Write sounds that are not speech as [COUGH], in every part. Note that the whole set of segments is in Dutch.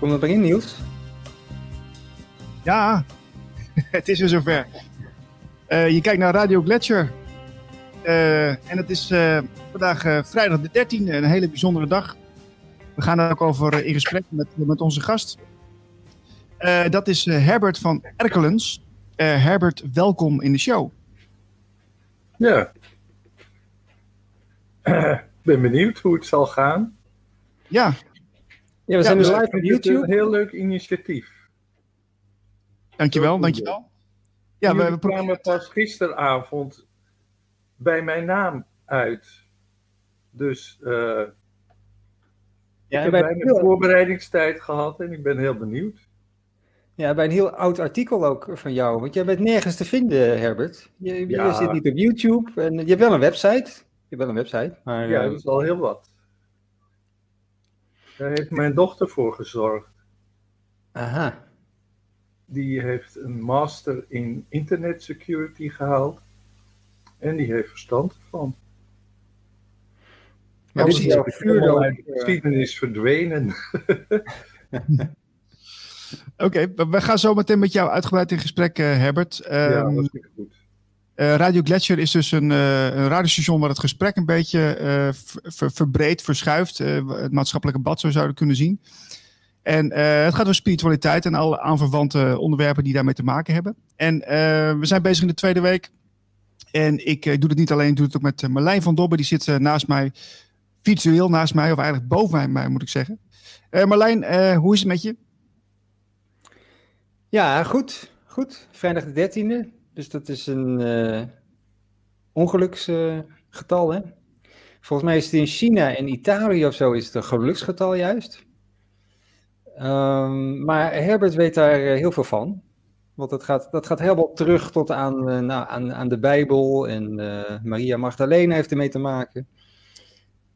Kom er in, Niels? Ja, [LAUGHS] het is weer zover. Uh, je kijkt naar Radio Gletscher. Uh, en het is uh, vandaag vrijdag de 13e, een hele bijzondere dag. We gaan daar ook over in gesprek met, met onze gast. dat is Herbert van Erkelens. Herbert, welkom in de show. Ja. [CLEARS THROAT] Ik ben benieuwd hoe het zal gaan. Ja. Ja, we zijn dus live op YouTube. Een heel leuk initiatief. Dankjewel, dankjewel. Ja, we, we kwamen pas gisteravond bij mijn naam uit. Dus uh, ja, ik heb bijna voorbereidingstijd gehad en ik ben heel benieuwd. Ja, bij een heel oud artikel ook van jou. Want jij bent nergens te vinden, Herbert. Je, je zit niet op YouTube. En je hebt wel een website. Je hebt wel een website. Maar, ja, dat is al heel wat. Daar heeft mijn dochter voor gezorgd. Aha die heeft een master in internet security gehaald. En die heeft verstand van. Maar dit is uit de geschiedenis verdwenen. [LAUGHS] Oké, we gaan zo meteen met jou uitgebreid in gesprek, uh, Herbert. Ja, ehm, dat is goed. Uh, Radio Gletscher is dus een, uh, een radiostation waar het gesprek een beetje ver, verbreedt, verschuift. het maatschappelijke bad, zo zouden kunnen zien. En uh, het gaat over spiritualiteit en alle aanverwante onderwerpen die daarmee te maken hebben. En uh, we zijn bezig in de tweede week. En ik uh, doe het niet alleen, ik doe het ook met Marlijn van Dobbe. Die zit naast mij, virtueel naast mij, of eigenlijk boven mij, moet ik zeggen. Marlijn, hoe is het met je? Ja, goed. Goed. Vrijdag de 13e. Dus dat is een ongeluksgetal, hè? Volgens mij is het in China en Italië of zo is het een geluksgetal juist. Um, maar Herbert weet daar eh, heel veel van. Want dat gaat, dat gaat helemaal terug tot aan, uh, nou, aan, aan de Bijbel. En uh, Maria Magdalena heeft ermee te maken.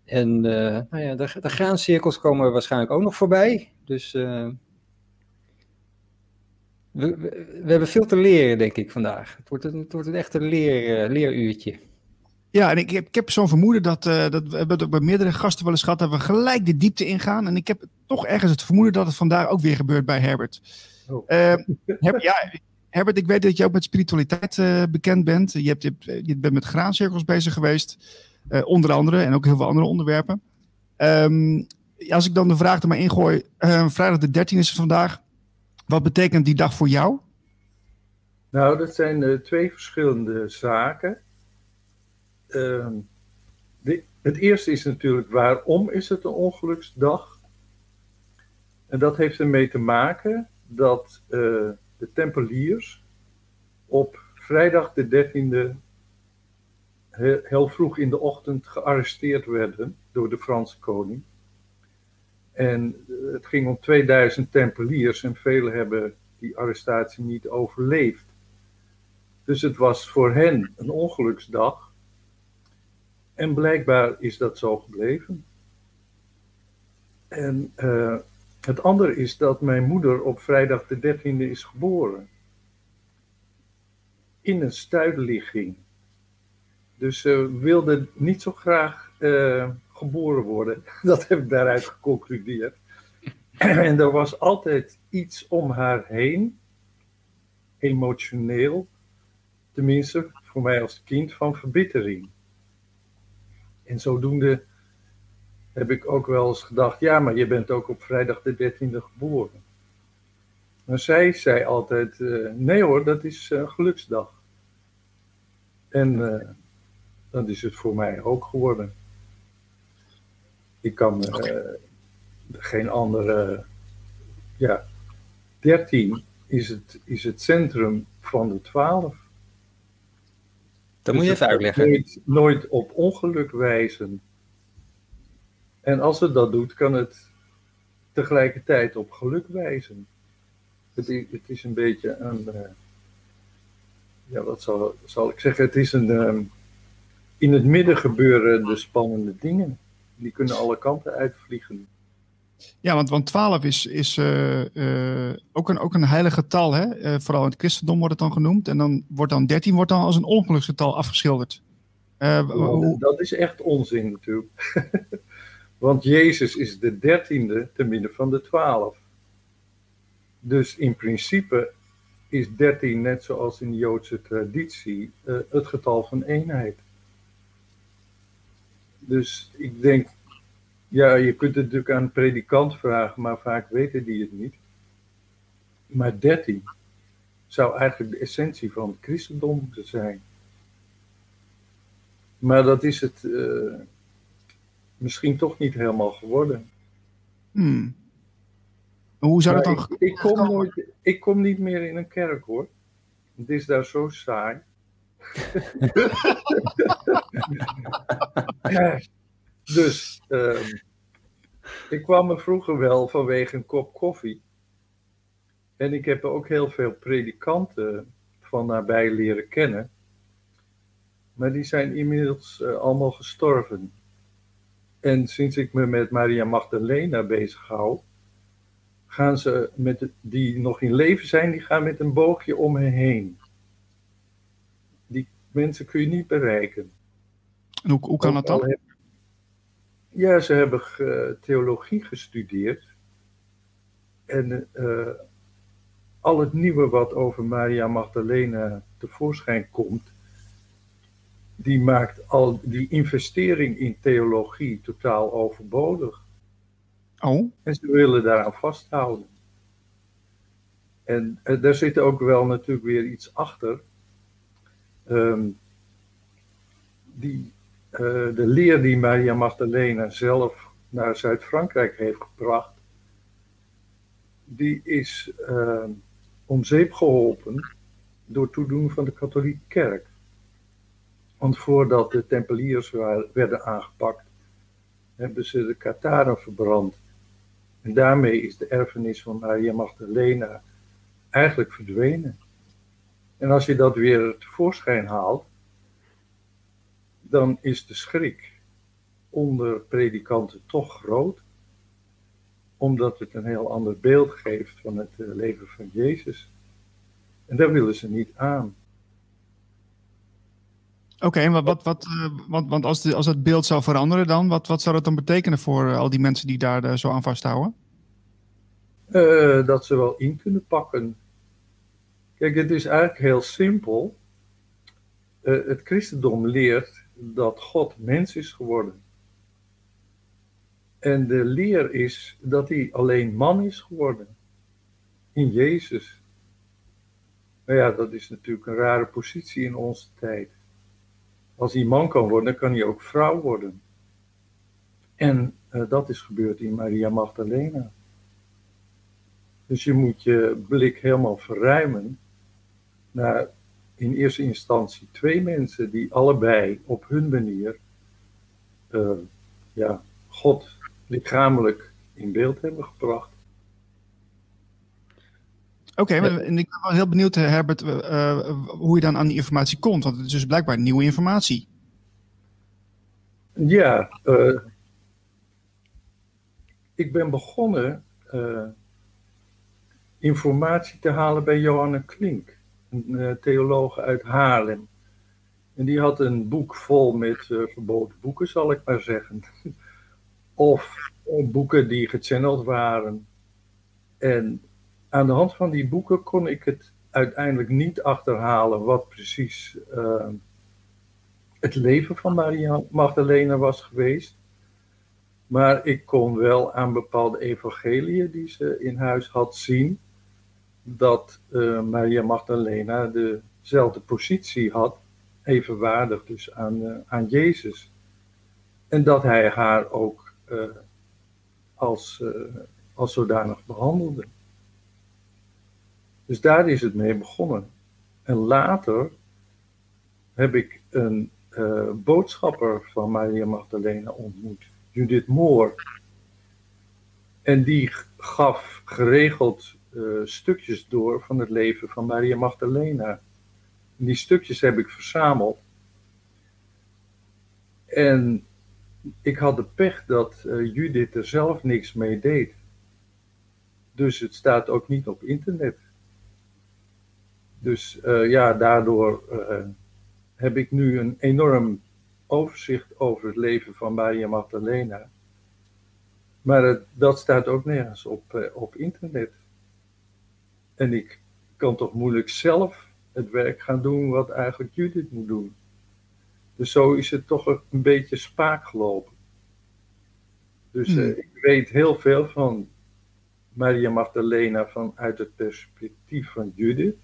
En nou ja, de, de graancirkels komen waarschijnlijk ook nog voorbij. Dus we, we, we, hebben veel te leren, denk ik, vandaag. Het wordt een, het wordt een echte leer, leeruurtje. Ja, en ik heb, ik heb zo'n vermoeden dat, uh, dat we hebben het bij meerdere gasten wel eens gehad, dat we gelijk de diepte ingaan. En ik heb toch ergens het vermoeden dat het vandaag ook weer gebeurt bij Herbert. Oh. Uh, ja, Herbert, ik weet dat je ook met spiritualiteit uh, bekend bent. Je, hebt, je bent met graancirkels bezig geweest, onder andere, en ook heel veel andere onderwerpen. Um, als ik dan de vraag er maar ingooi, vrijdag de 13 is het vandaag. Wat betekent die dag voor jou? Nou, dat zijn twee verschillende zaken. Ehm, het eerste is natuurlijk waarom is het een ongeluksdag? En dat heeft ermee te maken dat uh, de Tempeliers op vrijdag de 13e heel, vroeg in de ochtend gearresteerd werden door de Franse koning. En eh, het ging om 2000 Tempeliers en velen hebben die arrestatie niet overleefd. Dus het was voor hen een ongeluksdag. En blijkbaar is dat zo gebleven. En uh, het andere is dat mijn moeder op vrijdag de 13e is geboren. In een stuitligging. Dus ze wilde niet zo graag geboren worden. [LAUGHS] Dat heb ik daaruit geconcludeerd. [CLEARS THROAT] en er was altijd iets om haar heen, emotioneel, tenminste voor mij als kind, van verbittering. En zodoende heb ik ook wel eens gedacht, ja, maar je bent ook op vrijdag de 13e geboren. Maar zij zei altijd, uh, nee hoor, dat is uh, geluksdag. En uh, dat is het voor mij ook geworden. Ik kan geen andere, ja, 13 is het, is het centrum van de 12. Dat moet je dus even uitleggen. Nooit, nooit op ongeluk wijzen. En als het dat doet, kan het tegelijkertijd op geluk wijzen. Het is, het is een beetje een. Uh, ja, wat zal, zal ik zeggen? Het is een. Uh, in het midden gebeuren de spannende dingen. Die kunnen alle kanten uitvliegen. Ja, want, want 12 is, is uh, uh, ook, een, ook een heilig getal. Hè? Uh, vooral in het christendom wordt het dan genoemd. En dan wordt dan 13 wordt dan als een ongeluksgetal afgeschilderd. Dat is echt onzin natuurlijk. [LAUGHS] want Jezus is de dertiende te midden van de twaalf. Dus in principe is 13, net zoals in de Joodse traditie, het getal van eenheid. Dus ik denk, ja, je kunt het natuurlijk aan een predikant vragen, maar vaak weten die het niet. Maar 13 zou eigenlijk de essentie van het christendom moeten zijn. Maar dat is het uh, misschien toch niet helemaal geworden. Hmm. Hoe zou dat dan... Ik, ik, kom nooit, ik kom niet meer in een kerk hoor. Het is daar zo saai. [LAUGHS] dus uh, ik kwam er vroeger wel vanwege een kop koffie. En ik heb ook heel veel predikanten van nabij leren kennen. Maar die zijn inmiddels uh, allemaal gestorven. En sinds ik me met Maria Magdalena bezig hou, gaan ze met die nog in leven zijn, die gaan met een boogje om me heen. Mensen kun je niet bereiken. En hoe, hoe kan dat dan? ja, ze hebben theologie gestudeerd. En uh, al het nieuwe wat over Maria Magdalena tevoorschijn komt, die maakt al die investering in theologie totaal overbodig. Oh. En ze willen daaraan vasthouden. En uh, daar zit ook wel natuurlijk weer iets achter. Um, die, uh, de leer die Maria Magdalena zelf naar Zuid-Frankrijk heeft gebracht, die is uh, om zeep geholpen door toedoen van de katholieke kerk. Want voordat de tempeliers werden aangepakt, hebben ze de Kataren verbrand. En daarmee is de erfenis van Maria Magdalena eigenlijk verdwenen. En als je dat weer tevoorschijn haalt, dan is de schrik onder predikanten toch groot, omdat het een heel ander beeld geeft van het eh, leven van Jezus. En daar willen ze niet aan. Oké, okay, wat, wat, wat, uh, want, want als, de, als het beeld zou veranderen dan, wat, wat zou dat dan betekenen voor uh, al die mensen die daar uh, zo aan vasthouden? dat ze wel in kunnen pakken. Kijk, het is eigenlijk heel simpel. het christendom leert dat God mens is geworden. En de leer is dat hij alleen man is geworden. In Jezus. Nou ja, dat is natuurlijk een rare positie in onze tijd. Als hij man kan worden, dan kan hij ook vrouw worden. En uh, dat is gebeurd in Maria Magdalena. Dus je moet je blik helemaal verruimen naar in eerste instantie twee mensen die allebei op hun manier uh, ja, God lichamelijk in beeld hebben gebracht. Oké, okay, en ik ben wel heel benieuwd, eh, Herbert, uh, hoe je dan aan die informatie komt. Want het is dus blijkbaar nieuwe informatie. Ja, uh, ik ben begonnen uh, informatie te halen bij Johanna Klink, een theoloog uit Haarlem. En die had een boek vol met verboden boeken, zal ik maar zeggen. [LAUGHS] of boeken die gechanneld waren. En aan de hand van die boeken kon ik het uiteindelijk niet achterhalen wat precies het leven van Maria Magdalena was geweest. Maar ik kon wel aan bepaalde evangeliën die ze in huis had zien dat uh, Maria Magdalena dezelfde positie had, evenwaardig dus aan, uh, aan Jezus. En dat hij haar ook als, als zodanig behandelde. Dus daar is het mee begonnen. En later heb ik een boodschapper van Maria Magdalena ontmoet, Judith Moore. En die gaf geregeld uh, stukjes door van het leven van Maria Magdalena. En die stukjes heb ik verzameld. En ik had de pech dat uh, Judith er zelf niks mee deed. Dus het staat ook niet op internet. Dus uh, ja, daardoor heb ik nu een enorm overzicht over het leven van Maria Magdalena. Maar dat staat ook nergens op, op internet. En ik kan toch moeilijk zelf het werk gaan doen wat eigenlijk Judith moet doen. Dus zo is het toch een beetje spaak gelopen. Dus hmm. eh, ik weet heel veel van Maria Magdalena vanuit het perspectief van Judith.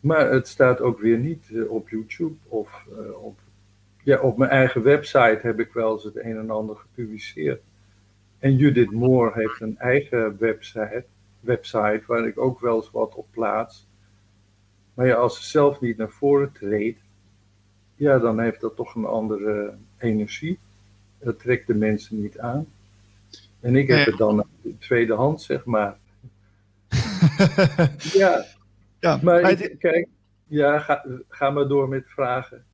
Maar het staat ook weer niet eh, op YouTube of uh, op, ja, op mijn eigen website heb ik wel eens het een en ander gepubliceerd. En Judith Moore heeft een eigen website, website waar ik ook wel eens wat op plaats. Maar ja, als ze zelf niet naar voren treedt, ja, dan heeft dat toch een andere energie. Dat trekt de mensen niet aan. En ik heb het dan tweede hand, zeg maar. [LAUGHS] ja. ja, maar kijk, ja, ga, ga maar door met vragen.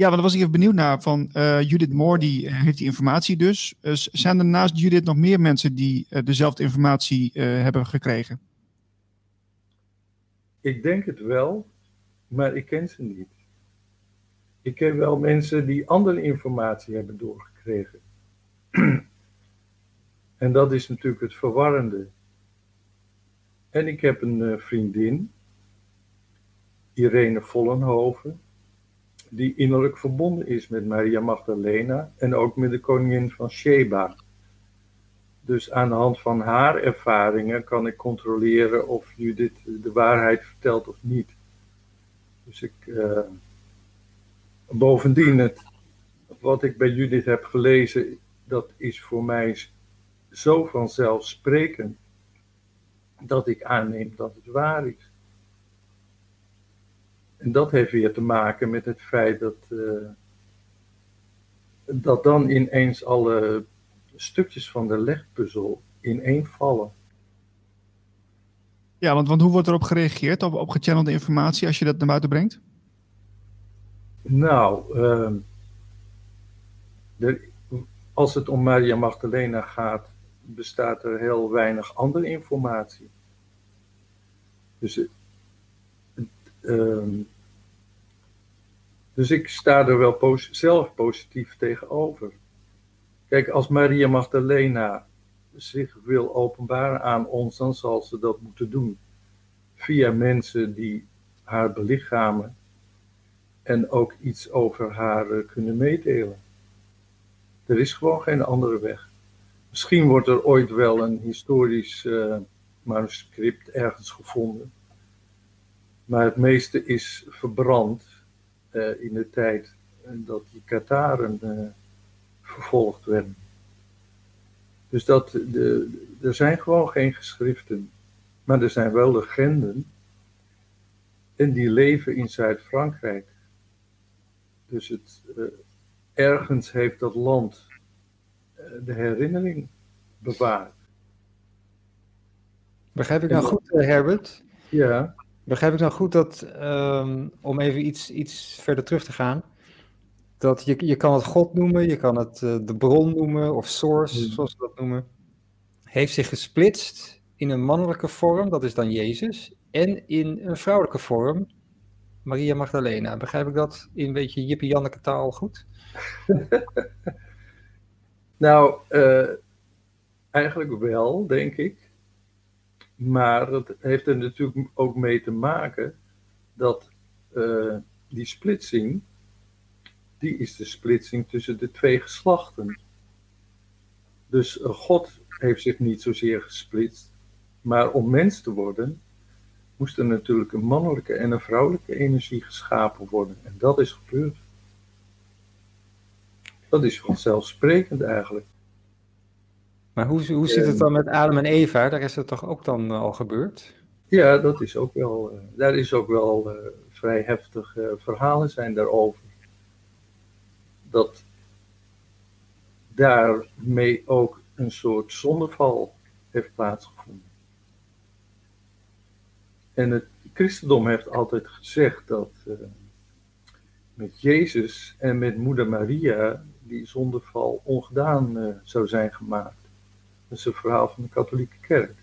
Ja, want dan was ik even benieuwd naar van uh, Judith Moore, die eh, heeft die informatie dus. Uh, zijn er naast Judith nog meer mensen die dezelfde informatie hebben gekregen? Ik denk het wel, maar ik ken ze niet. Ik ken wel mensen die andere informatie hebben doorgekregen. [CLEARS THROAT] en dat is natuurlijk het verwarrende. En ik heb een vriendin, Irene Vollenhoven die innerlijk verbonden is met Maria Magdalena en ook met de koningin van Sheba. Dus aan de hand van haar ervaringen kan ik controleren of Judith de waarheid vertelt of niet. Dus ik. Uh, bovendien, het, wat ik bij Judith heb gelezen, dat is voor mij zo vanzelfsprekend dat ik aanneem dat het waar is. En dat heeft weer te maken met het feit dat, uh, dat dan ineens alle stukjes van de legpuzzel ineenvallen. Ja, want, want hoe wordt erop gereageerd, op, op gechannelde informatie, als je dat naar buiten brengt? Nou, uh, als het om Maria Magdalena gaat, bestaat er heel weinig andere informatie. Dus Ehm, dus ik sta er wel zelf positief tegenover. Kijk, als Maria Magdalena zich wil openbaren aan ons, dan zal ze dat moeten doen. Via mensen die haar belichamen en ook iets over haar eh, kunnen meedelen. Er is gewoon geen andere weg. Misschien wordt er ooit wel een historisch uh, manuscript ergens gevonden maar het meeste is verbrand uh, in de tijd dat die Kataren uh, vervolgd werden. Dus dat, de, er zijn gewoon geen geschriften, maar er zijn wel legenden. En die leven in Zuid-Frankrijk. Dus het, uh, ergens heeft dat land de herinnering bewaard. Begrijp ik nou goed, Herbert? Ja. Begrijp ik nou goed dat, ehm, om even iets, iets verder terug te gaan, dat je, je kan het God noemen, je kan het uh, de bron noemen of source, hmm. zoals ze dat noemen, heeft zich gesplitst in een mannelijke vorm, dat is dan Jezus, en in een vrouwelijke vorm, Maria Magdalena. Begrijp ik dat in een beetje jippie-janneke taal goed? [LAUGHS] nou, uh, eigenlijk wel, denk ik. Maar het heeft er natuurlijk ook mee te maken dat uh, die splitsing, die is de splitsing tussen de twee geslachten. Dus uh, God heeft zich niet zozeer gesplitst, maar om mens te worden, moest er natuurlijk een mannelijke en een vrouwelijke energie geschapen worden. En dat is gebeurd. Dat is vanzelfsprekend eigenlijk. Maar hoe, hoe zit het dan met Adam en Eva? Daar is het toch ook dan eh, al gebeurd? Ja, dat is ook wel, uh, daar is ook wel uh, vrij heftige verhalen zijn daarover. Dat daarmee ook een soort zondeval heeft plaatsgevonden. En het christendom heeft altijd gezegd dat met Jezus en met moeder Maria die zondeval ongedaan zou zijn gemaakt. Dat is het verhaal van de katholieke kerk.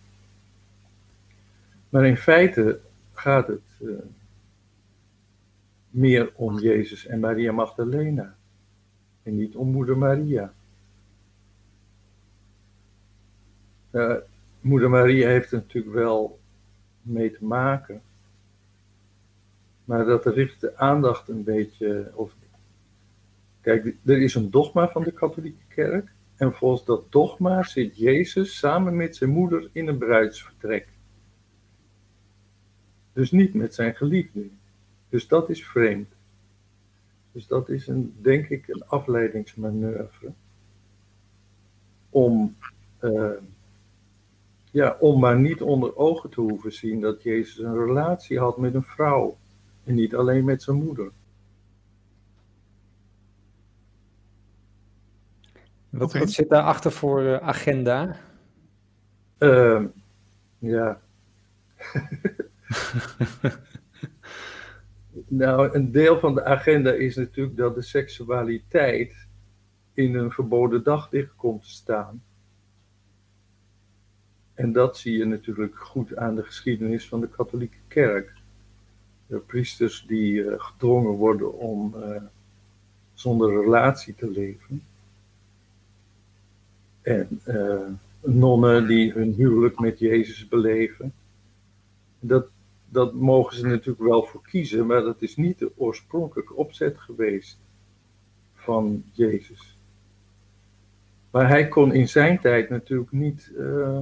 Maar in feite gaat het uh, meer om Jezus en Maria Magdalena. En niet om moeder Maria. Uh, moeder Maria heeft natuurlijk wel mee te maken. Maar dat richt de aandacht een beetje. Of, kijk, er is een dogma van de katholieke kerk. En volgens dat dogma zit Jezus samen met zijn moeder in een bruidsvertrek. Dus niet met zijn geliefde. Dus dat is vreemd. Dus dat is een, denk ik een afleidingsmanoeuvre. Om, uh, ja, om maar niet onder ogen te hoeven zien dat Jezus een relatie had met een vrouw. En niet alleen met zijn moeder. Wat, wat zit daarachter voor uh, agenda? Uh, ja. [LAUGHS] nou, een deel van de agenda is natuurlijk dat de seksualiteit in een verboden daglicht komt te staan. En dat zie je natuurlijk goed aan de geschiedenis van de katholieke kerk. De priesters die uh, gedwongen worden om uh, zonder relatie te leven. En uh, nonnen die hun huwelijk met Jezus beleven. Dat, dat mogen ze natuurlijk wel voor kiezen, maar dat is niet de oorspronkelijke opzet geweest van Jezus. Maar hij kon in zijn tijd natuurlijk niet uh,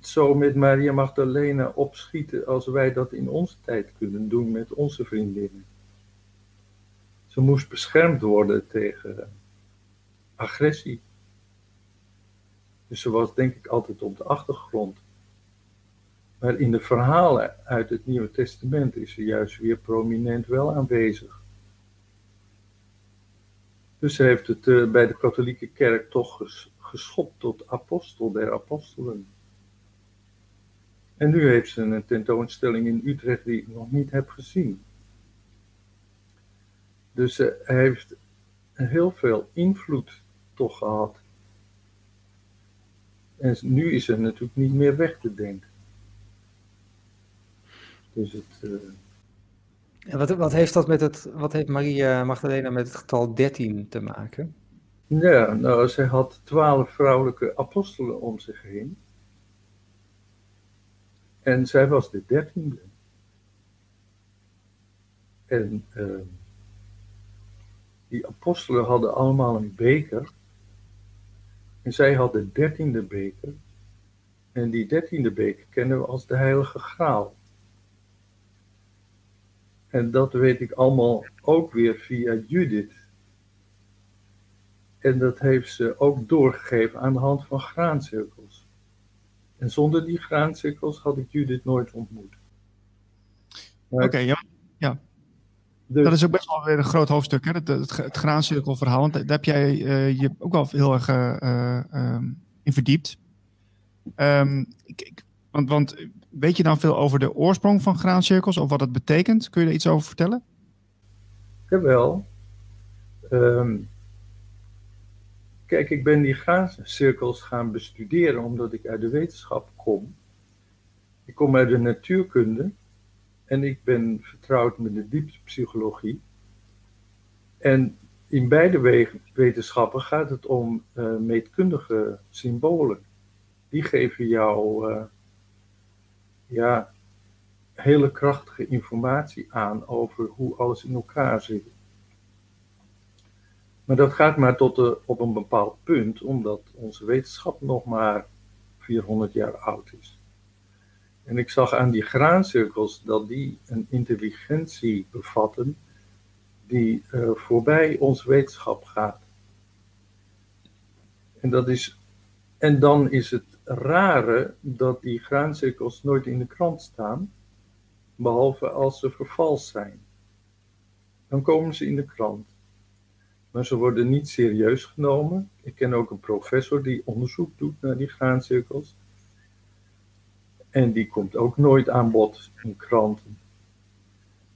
zo met Maria Magdalena opschieten als wij dat in onze tijd kunnen doen met onze vriendinnen. Ze moest beschermd worden tegen agressie. Dus ze was denk ik altijd op de achtergrond. Maar in de verhalen uit het Nieuwe Testament is ze juist weer prominent wel aanwezig. Dus ze heeft het uh, bij de katholieke kerk toch ges geschopt tot apostel der apostelen. En nu heeft ze een tentoonstelling in Utrecht die ik nog niet heb gezien. Dus ze heeft heel veel invloed toch gehad. En nu is ze natuurlijk niet meer weg te denken. Dus het. Uh... En wat, wat, heeft dat met het, wat heeft Maria Magdalena met het getal 13 te maken? Ja, nou, zij had twaalf vrouwelijke apostelen om zich heen. En zij was de dertiende. En uh, die apostelen hadden allemaal een beker. En zij had de dertiende beker. En die dertiende beker kennen we als de Heilige Graal. En dat weet ik allemaal ook weer via Judith. En dat heeft ze ook doorgegeven aan de hand van graancirkels. En zonder die graancirkels had ik Judith nooit ontmoet. Oké, ja. Dus... Dat is ook best wel weer een groot hoofdstuk, hè? Het, het, het graancirkelverhaal. Want daar heb jij uh, je ook wel heel erg uh, uh, in verdiept. Um, ik, ik, want, want weet je dan veel over de oorsprong van graancirkels of wat het betekent? Kun je er iets over vertellen? Jawel. Um, kijk, ik ben die graancirkels gaan bestuderen omdat ik uit de wetenschap kom. Ik kom uit de natuurkunde en ik ben vertrouwd met de dieptepsychologie. En in beide wetenschappen gaat het om uh, meetkundige symbolen. Die geven jou uh, ja, hele krachtige informatie aan over hoe alles in elkaar zit. Maar dat gaat maar tot de, op een bepaald punt, omdat onze wetenschap nog maar 400 jaar oud is. En ik zag aan die graancirkels dat die een intelligentie bevatten die uh, voorbij onze wetenschap gaat. En, dat is, en dan is het rare dat die graancirkels nooit in de krant staan, behalve als ze vervals zijn. Dan komen ze in de krant. Maar ze worden niet serieus genomen. Ik ken ook een professor die onderzoek doet naar die graancirkels. En die komt ook nooit aan bod in kranten.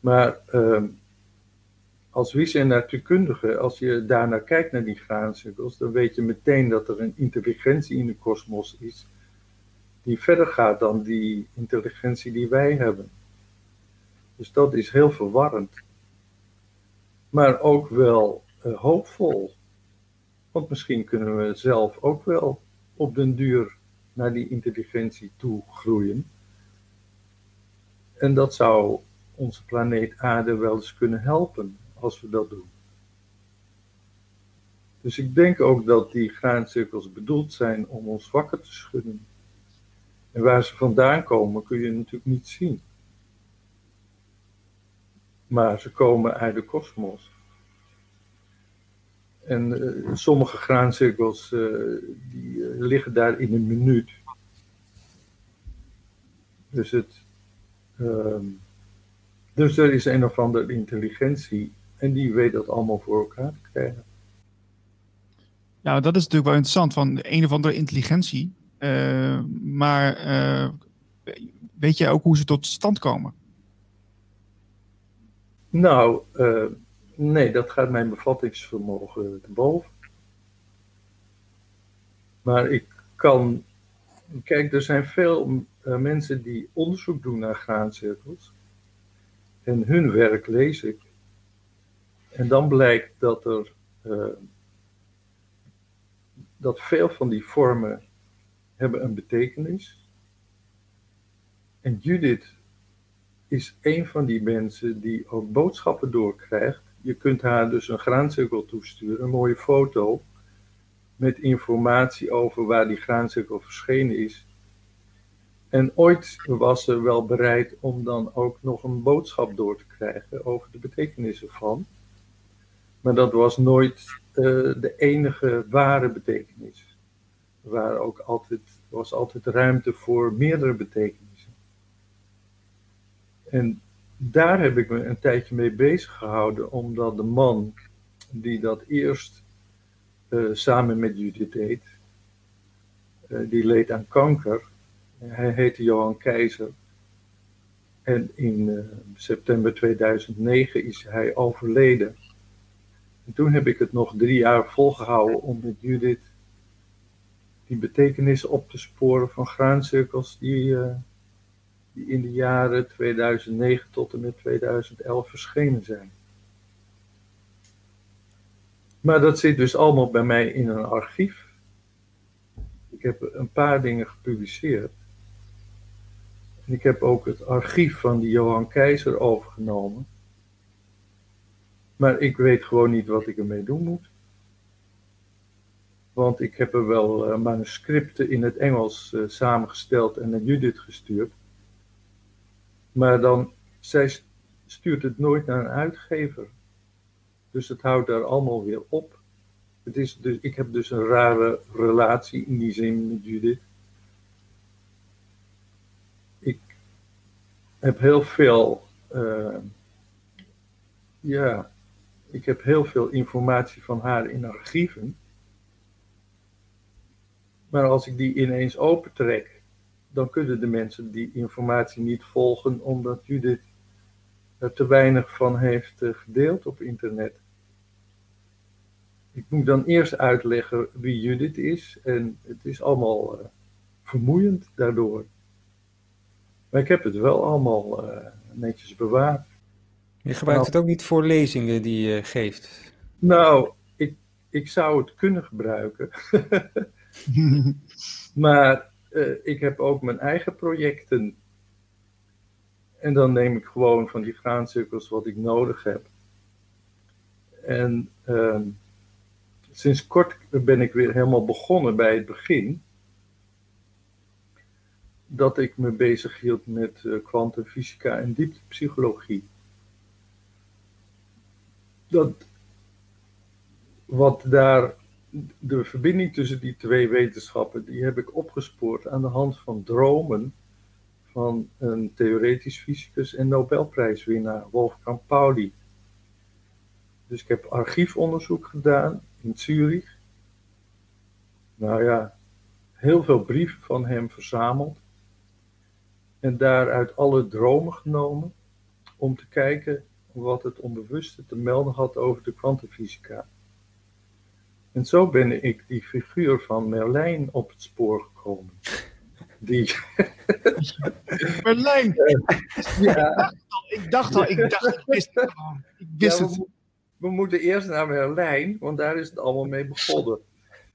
Maar uh, als natuurkundige, als je daarnaar kijkt naar die graancirkels, dan weet je meteen dat er een intelligentie in de kosmos is die verder gaat dan die intelligentie die wij hebben. Dus dat is heel verwarrend. Maar ook wel uh, hoopvol. Want misschien kunnen we zelf ook wel op den duur naar die intelligentie toe groeien. En dat zou onze planeet Aarde wel eens kunnen helpen als we dat doen. Dus ik denk ook dat die graancirkels bedoeld zijn om ons wakker te schudden. En waar ze vandaan komen kun je natuurlijk niet zien. Maar ze komen uit de kosmos. En uh, sommige graancirkels uh, die uh, liggen daar in een minuut. Dus, het, ehm, dus er is een of andere intelligentie en die weet dat allemaal voor elkaar te krijgen. Nou, dat is natuurlijk wel interessant, van een of andere intelligentie. maar weet je ook hoe ze tot stand komen? Nou, Nee, dat gaat mijn bevattingsvermogen te boven. Maar ik kan. Kijk, er zijn veel uh, mensen die onderzoek doen naar graancirkels. En hun werk lees ik. En dan blijkt dat er. Uh, dat veel van die vormen hebben een betekenis. En Judith is een van die mensen die ook boodschappen doorkrijgt je kunt haar dus een graancirkel toesturen, een mooie foto met informatie over waar die graancirkel verschenen is. En ooit was ze wel bereid om dan ook nog een boodschap door te krijgen over de betekenis ervan. Maar dat was nooit uh, de enige ware betekenis. Er ook altijd, was altijd ruimte voor meerdere betekenissen. En daar heb ik me een tijdje mee bezig gehouden, omdat de man die dat eerst uh, samen met Judith deed, uh, die leed aan kanker. Hij heette Johan Keizer. En in uh, september 2009 is hij overleden. En toen heb ik het nog drie jaar volgehouden om met Judith die betekenis op te sporen van graancirkels die die in de jaren 2009 tot en met 2011 verschenen zijn. Maar dat zit dus allemaal bij mij in een archief. Ik heb een paar dingen gepubliceerd. En ik heb ook het archief van die Johan Keizer overgenomen. Maar ik weet gewoon niet wat ik ermee doen moet. Want ik heb er wel uh, manuscripten in het Engels uh, samengesteld en naar Judith gestuurd. Maar dan, zij stuurt het nooit naar een uitgever. Dus het houdt daar allemaal weer op. Het is dus, ik heb dus een rare relatie in die zin met Judith. Ik heb heel veel, uh, ja, ik heb heel veel informatie van haar in archieven. Maar als ik die ineens opentrek dan kunnen de mensen die informatie niet volgen, omdat Judith er te weinig van heeft eh, gedeeld op internet. Ik moet dan eerst uitleggen wie Judith is en het is allemaal uh, vermoeiend daardoor. Maar ik heb het wel allemaal uh, netjes bewaard. Je gebruikt nou, het ook niet voor lezingen die je geeft? Nou, ik, ik zou het kunnen gebruiken. [LAUGHS] maar uh, ik heb ook mijn eigen projecten. En dan neem ik gewoon van die graancirkels wat ik nodig heb. En uh, sinds kort ben ik weer helemaal begonnen bij het begin. Dat ik me bezig hield met uh, kwantumfysica en dieptepsychologie. Dat wat daar de verbinding tussen die twee wetenschappen, die heb ik opgespoord aan de hand van dromen van een theoretisch fysicus en Nobelprijswinnaar, Wolfgang Pauli. Dus ik heb archiefonderzoek gedaan in Zurich. Nou ja, heel veel brieven van hem verzameld. En daaruit alle dromen genomen om te kijken wat het onbewuste te melden had over de kwantumfysica. En zo ben ik die figuur van Merlijn op het spoor gekomen. Die... [LAUGHS] Merlijn! ja. Ik dacht al, ik dacht, ik wist. Ik wist het. We, moeten eerst naar Merlijn, want daar is het allemaal mee begonnen.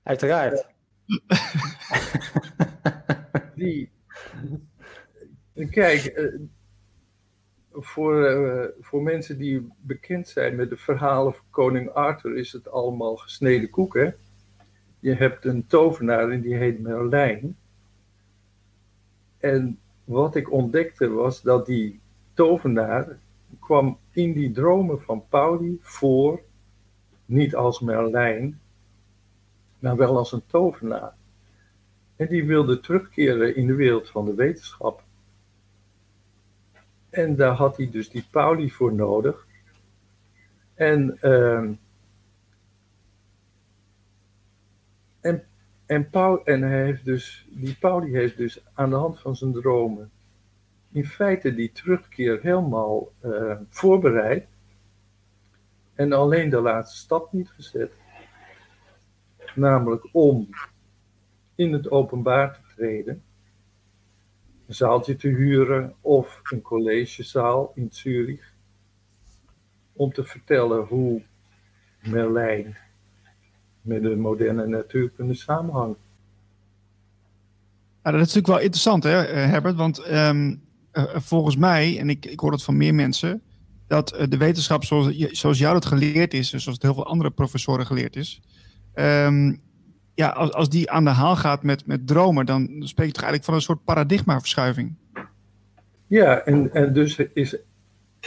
Uiteraard. [LAUGHS] die, kijk, eh, voor, uh, voor mensen die bekend zijn met de verhalen van koning Arthur is het allemaal gesneden koek, hè? Je hebt een tovenaar en die heet Merlijn. En wat ik ontdekte was dat die tovenaar kwam in die dromen van Pauli voor, niet als Merlijn, maar wel als een tovenaar. En die wilde terugkeren in de wereld van de wetenschap. En daar had hij dus die Pauli voor nodig. En, uh, en, en, Paul, en hij heeft dus, die Pauli heeft dus aan de hand van zijn dromen in feite die terugkeer helemaal uh, voorbereid. En alleen de laatste stap niet gezet. Namelijk om in het openbaar te treden, een zaaltje te huren of een collegezaal in Zurich, om te vertellen hoe Merlijn met de moderne natuurkunde samenhangt. Ja, dat is natuurlijk wel interessant, hè, eh, Herbert? Want um, volgens mij, en ik, ik hoor dat van meer mensen, dat de wetenschap zoals, zoals jou dat geleerd is, en zoals het heel veel andere professoren geleerd is, um, ja, als, als die aan de haal gaat met, met dromen, dan spreek je toch eigenlijk van een soort paradigmaverschuiving. Ja, en, en dus is,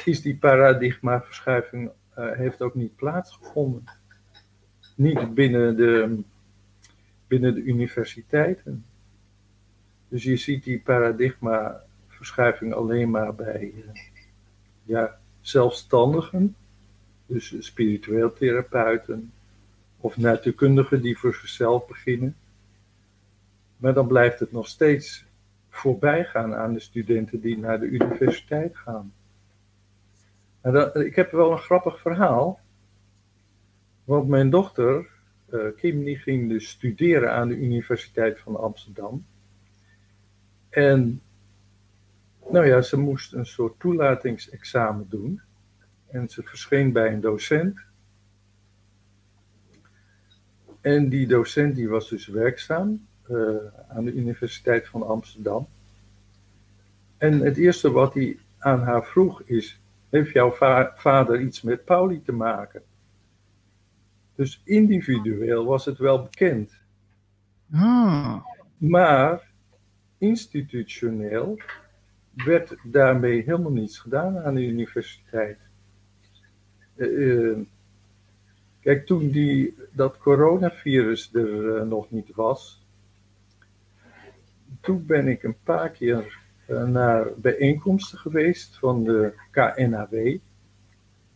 is die paradigmaverschuiving uh, heeft ook niet plaatsgevonden. Niet binnen de, binnen de universiteiten. Dus je ziet die paradigmaverschuiving alleen maar bij uh, ja, zelfstandigen, dus spiritueel therapeuten, of natuurkundigen die voor zichzelf beginnen. Maar dan blijft het nog steeds voorbij gaan aan de studenten die naar de universiteit gaan. Ik heb wel een grappig verhaal. Want mijn dochter, uh, Kim, die ging dus studeren aan de Universiteit van Amsterdam. En nou ja, ze moest een soort toelatingsexamen doen. En ze verscheen bij een docent. En die docent die was dus werkzaam uh, aan de Universiteit van Amsterdam. En het eerste wat hij aan haar vroeg is: Heeft jouw va vader iets met Pauli te maken? Dus individueel was het wel bekend. Ah. Maar institutioneel werd daarmee helemaal niets gedaan aan de universiteit. Uh, Kijk, toen die, dat coronavirus er uh, nog niet was, toen ben ik een paar keer uh, naar bijeenkomsten geweest van de KNAW,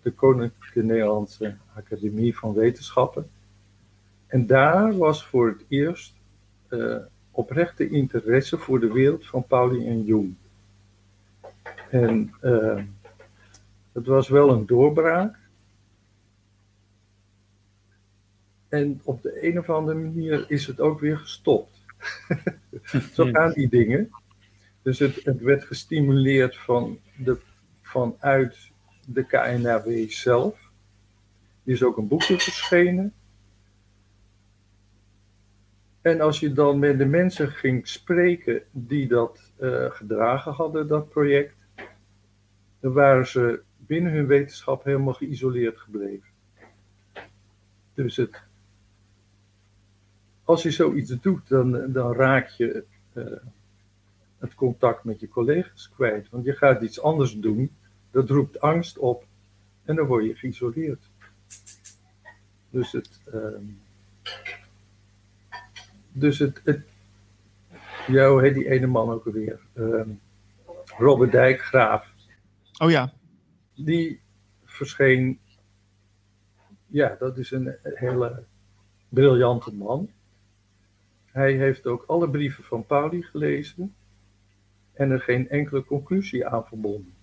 de Koninklijke Nederlandse Academie van Wetenschappen. En daar was voor het eerst uh, oprechte interesse voor de wereld van Pauli en Jung. En het was wel een doorbraak. En op de een of andere manier is het ook weer gestopt. [LAUGHS] Zo gaan die dingen. Dus het, het werd gestimuleerd van de, vanuit de KNRW zelf. Er is ook een boekje verschenen. En als je dan met de mensen ging spreken die dat uh, gedragen hadden, dat project, dan waren ze binnen hun wetenschap helemaal geïsoleerd gebleven. Dus het, als je zoiets doet, dan, dan raak je uh, het contact met je collega's kwijt. Want je gaat iets anders doen, dat roept angst op en dan word je geïsoleerd. Dus het. Uh, dus het. hoe heet die ene man ook alweer? Uh, Robert Dijkgraaf. Oh ja. Die verscheen. Ja, dat is een hele briljante man. Hij heeft ook alle brieven van Pauli gelezen en er geen enkele conclusie aan verbonden.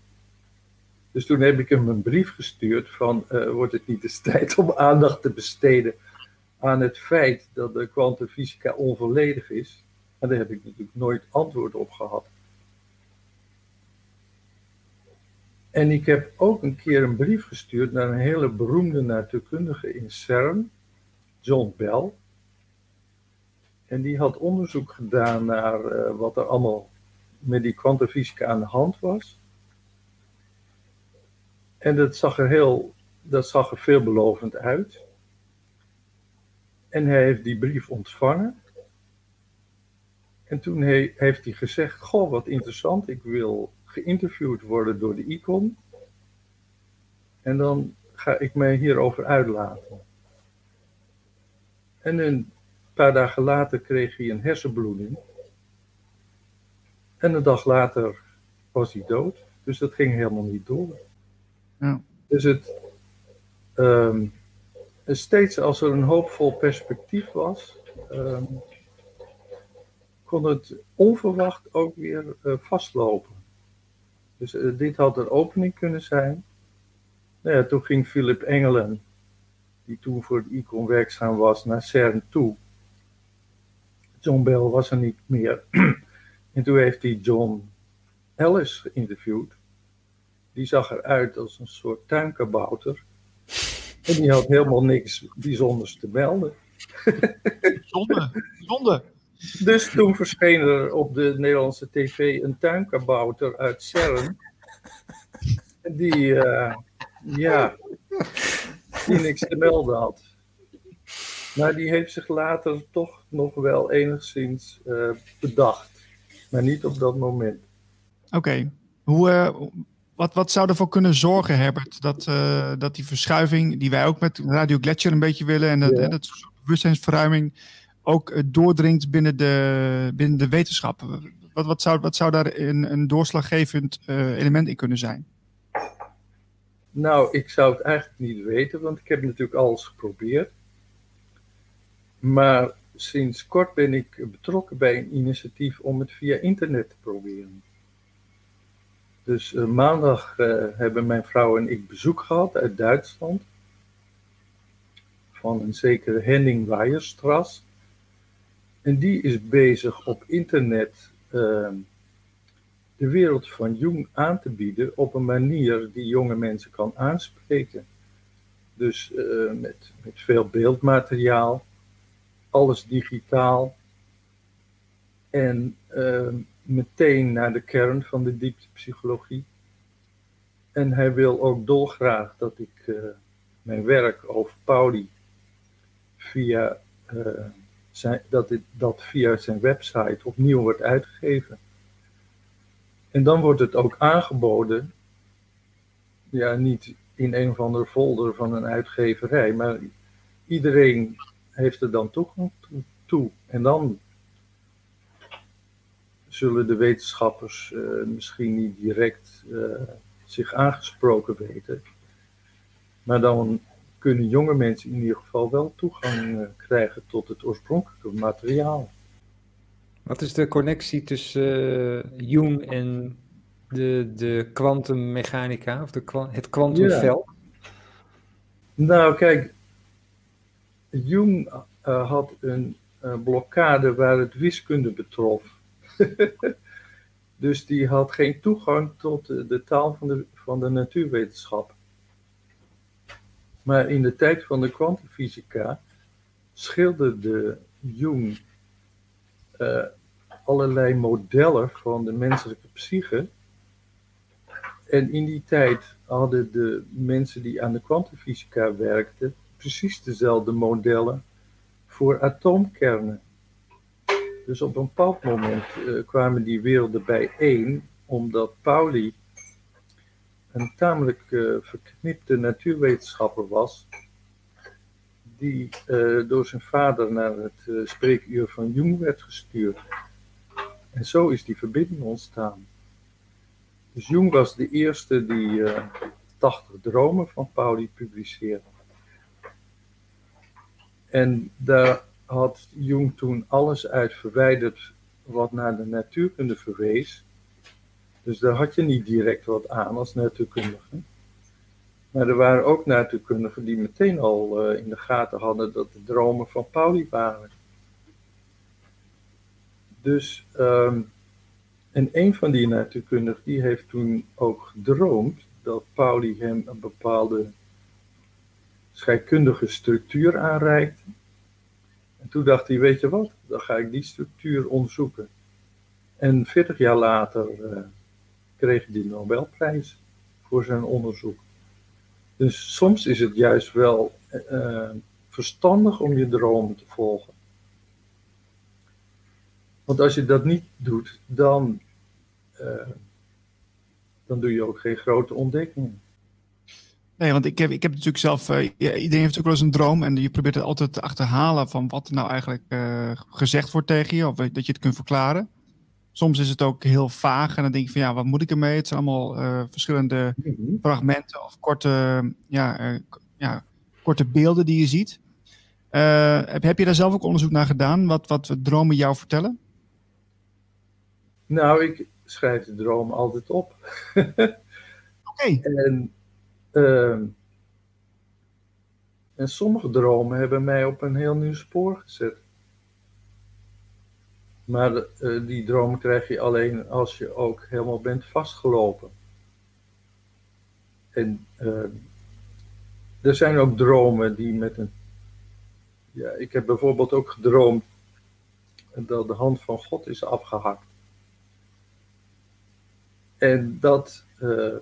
Dus toen heb ik hem een brief gestuurd van, uh, wordt het niet eens [LAUGHS] tijd om aandacht te besteden aan het feit dat de kwantumfysica onvolledig is? En daar heb ik natuurlijk nooit antwoord op gehad. En ik heb ook een keer een brief gestuurd naar een hele beroemde natuurkundige in CERN, John Bell. En die had onderzoek gedaan naar eh, wat er allemaal met die kwantumfysica aan de hand was. En dat zag er heel, dat zag er veelbelovend uit. En hij heeft die brief ontvangen. En toen heeft hij gezegd: Goh, wat interessant, ik wil geïnterviewd worden door de ICON. En dan ga ik mij hierover uitlaten. En een paar dagen later kreeg hij een hersenbloeding. En een dag later was hij dood. Dus dat ging helemaal niet door. Ja. Dus het, um, steeds als er een hoopvol perspectief was, ehm, kon het onverwacht ook weer uh, vastlopen. Dus uh, dit had een opening kunnen zijn. Nou ja, toen ging Philip Engelen, die toen voor het ICON werkzaam was, naar CERN toe. John Bell was er niet meer. [CLEARS THROAT] en toen heeft hij John Ellis geïnterviewd. Die zag eruit als een soort tuinkabouter. En die had helemaal niks bijzonders te melden. [LAUGHS] Zonde, zonde. Dus toen verscheen er op de Nederlandse tv een tuinkabouter uit CERN. Die, uh, ja, die niks te melden had. Maar die heeft zich later toch nog wel enigszins uh, bedacht. Maar niet op dat moment. Oké. Hoe, uh, wat, wat zou ervoor kunnen zorgen, Herbert, dat, uh, dat die verschuiving die wij ook met Radio Gletscher een beetje willen en dat, ja. dat bewustzijnsverruiming ook doordringt binnen de, binnen de wetenschap? Wat, wat, zou, wat zou daar een, een doorslaggevend element in kunnen zijn? Nou, ik zou het eigenlijk niet weten, want ik heb natuurlijk alles geprobeerd. Maar sinds kort ben ik betrokken bij een initiatief om het via internet te proberen. Dus uh, maandag uh, hebben mijn vrouw en ik bezoek gehad uit Duitsland. Van een zekere Henning Weierstras. En die is bezig op internet uh, de wereld van Jung aan te bieden op een manier die jonge mensen kan aanspreken. Dus met, met veel beeldmateriaal alles digitaal. En uh, meteen naar de kern van de dieptepsychologie. En hij wil ook dolgraag dat ik uh, mijn werk over Pauli via, zijn, dat, dat via zijn website opnieuw wordt uitgegeven. En dan wordt het ook aangeboden, ja, niet in een of andere folder van een uitgeverij, maar iedereen heeft er dan toegang toe. En dan zullen de wetenschappers uh, misschien niet direct uh, zich aangesproken weten. Maar dan kunnen jonge mensen in ieder geval wel toegang uh, krijgen tot het oorspronkelijke materiaal. Wat is de connectie tussen Jung en de, de kwantummechanica, of de, het kwantumveld? Ja. Nou, kijk, Jung uh, had een uh, blokkade waar het wiskunde betrof. [LAUGHS] dus die had geen toegang tot de, de taal van de, van de natuurwetenschap. Maar in de tijd van de kwantumfysica schilderde Jung uh, allerlei modellen van de menselijke psyche. En in die tijd hadden de mensen die aan de kwantumfysica werkten precies dezelfde modellen voor atoomkernen. Dus op een bepaald moment uh, kwamen die werelden bijeen, omdat Pauli een tamelijk uh, verknipte natuurwetenschapper was, die uh, door zijn vader naar het spreekuur van Jung werd gestuurd. En zo is die verbinding ontstaan. Dus Jung was de eerste die 80 dromen van Pauli publiceerde. En daar had Jung toen alles uit verwijderd wat naar de natuurkunde verwees. Dus daar had je niet direct wat aan als natuurkundige. Maar er waren ook natuurkundigen die meteen al uh, in de gaten hadden dat de dromen van Pauli waren. Dus, um, en een van die natuurkundigen die heeft toen ook gedroomd dat Pauli hem een bepaalde scheikundige structuur aanreikte. En toen dacht hij, weet je wat, dan ga ik die structuur onderzoeken. En 40 jaar later uh, kreeg hij de Nobelprijs voor zijn onderzoek. Dus soms is het juist wel uh, verstandig om je dromen te volgen. Want als je dat niet doet, dan, uh, dan doe je ook geen grote ontdekkingen. Nee, want ik heb, ik heb natuurlijk zelf, uh, iedereen heeft ook wel eens een droom en je probeert het altijd te achterhalen van wat er nou eigenlijk uh, gezegd wordt tegen je, of dat je het kunt verklaren. Soms is het ook heel vaag en dan denk je van ja, wat moet ik ermee? Het zijn allemaal uh, verschillende mm -hmm. fragmenten of korte, ja, ja, korte beelden die je ziet. heb, heb je daar zelf ook onderzoek naar gedaan, wat, wat dromen jou vertellen? Nou, ik schrijf de droom altijd op. [LAUGHS] Oké. Okay. En Uh, en sommige dromen hebben mij op een heel nieuw spoor gezet. Maar uh, die dromen krijg je alleen als je ook helemaal bent vastgelopen. En uh, er zijn ook dromen die met een. Ja, ik heb bijvoorbeeld ook gedroomd dat de hand van God is afgehakt. En dat. Uh,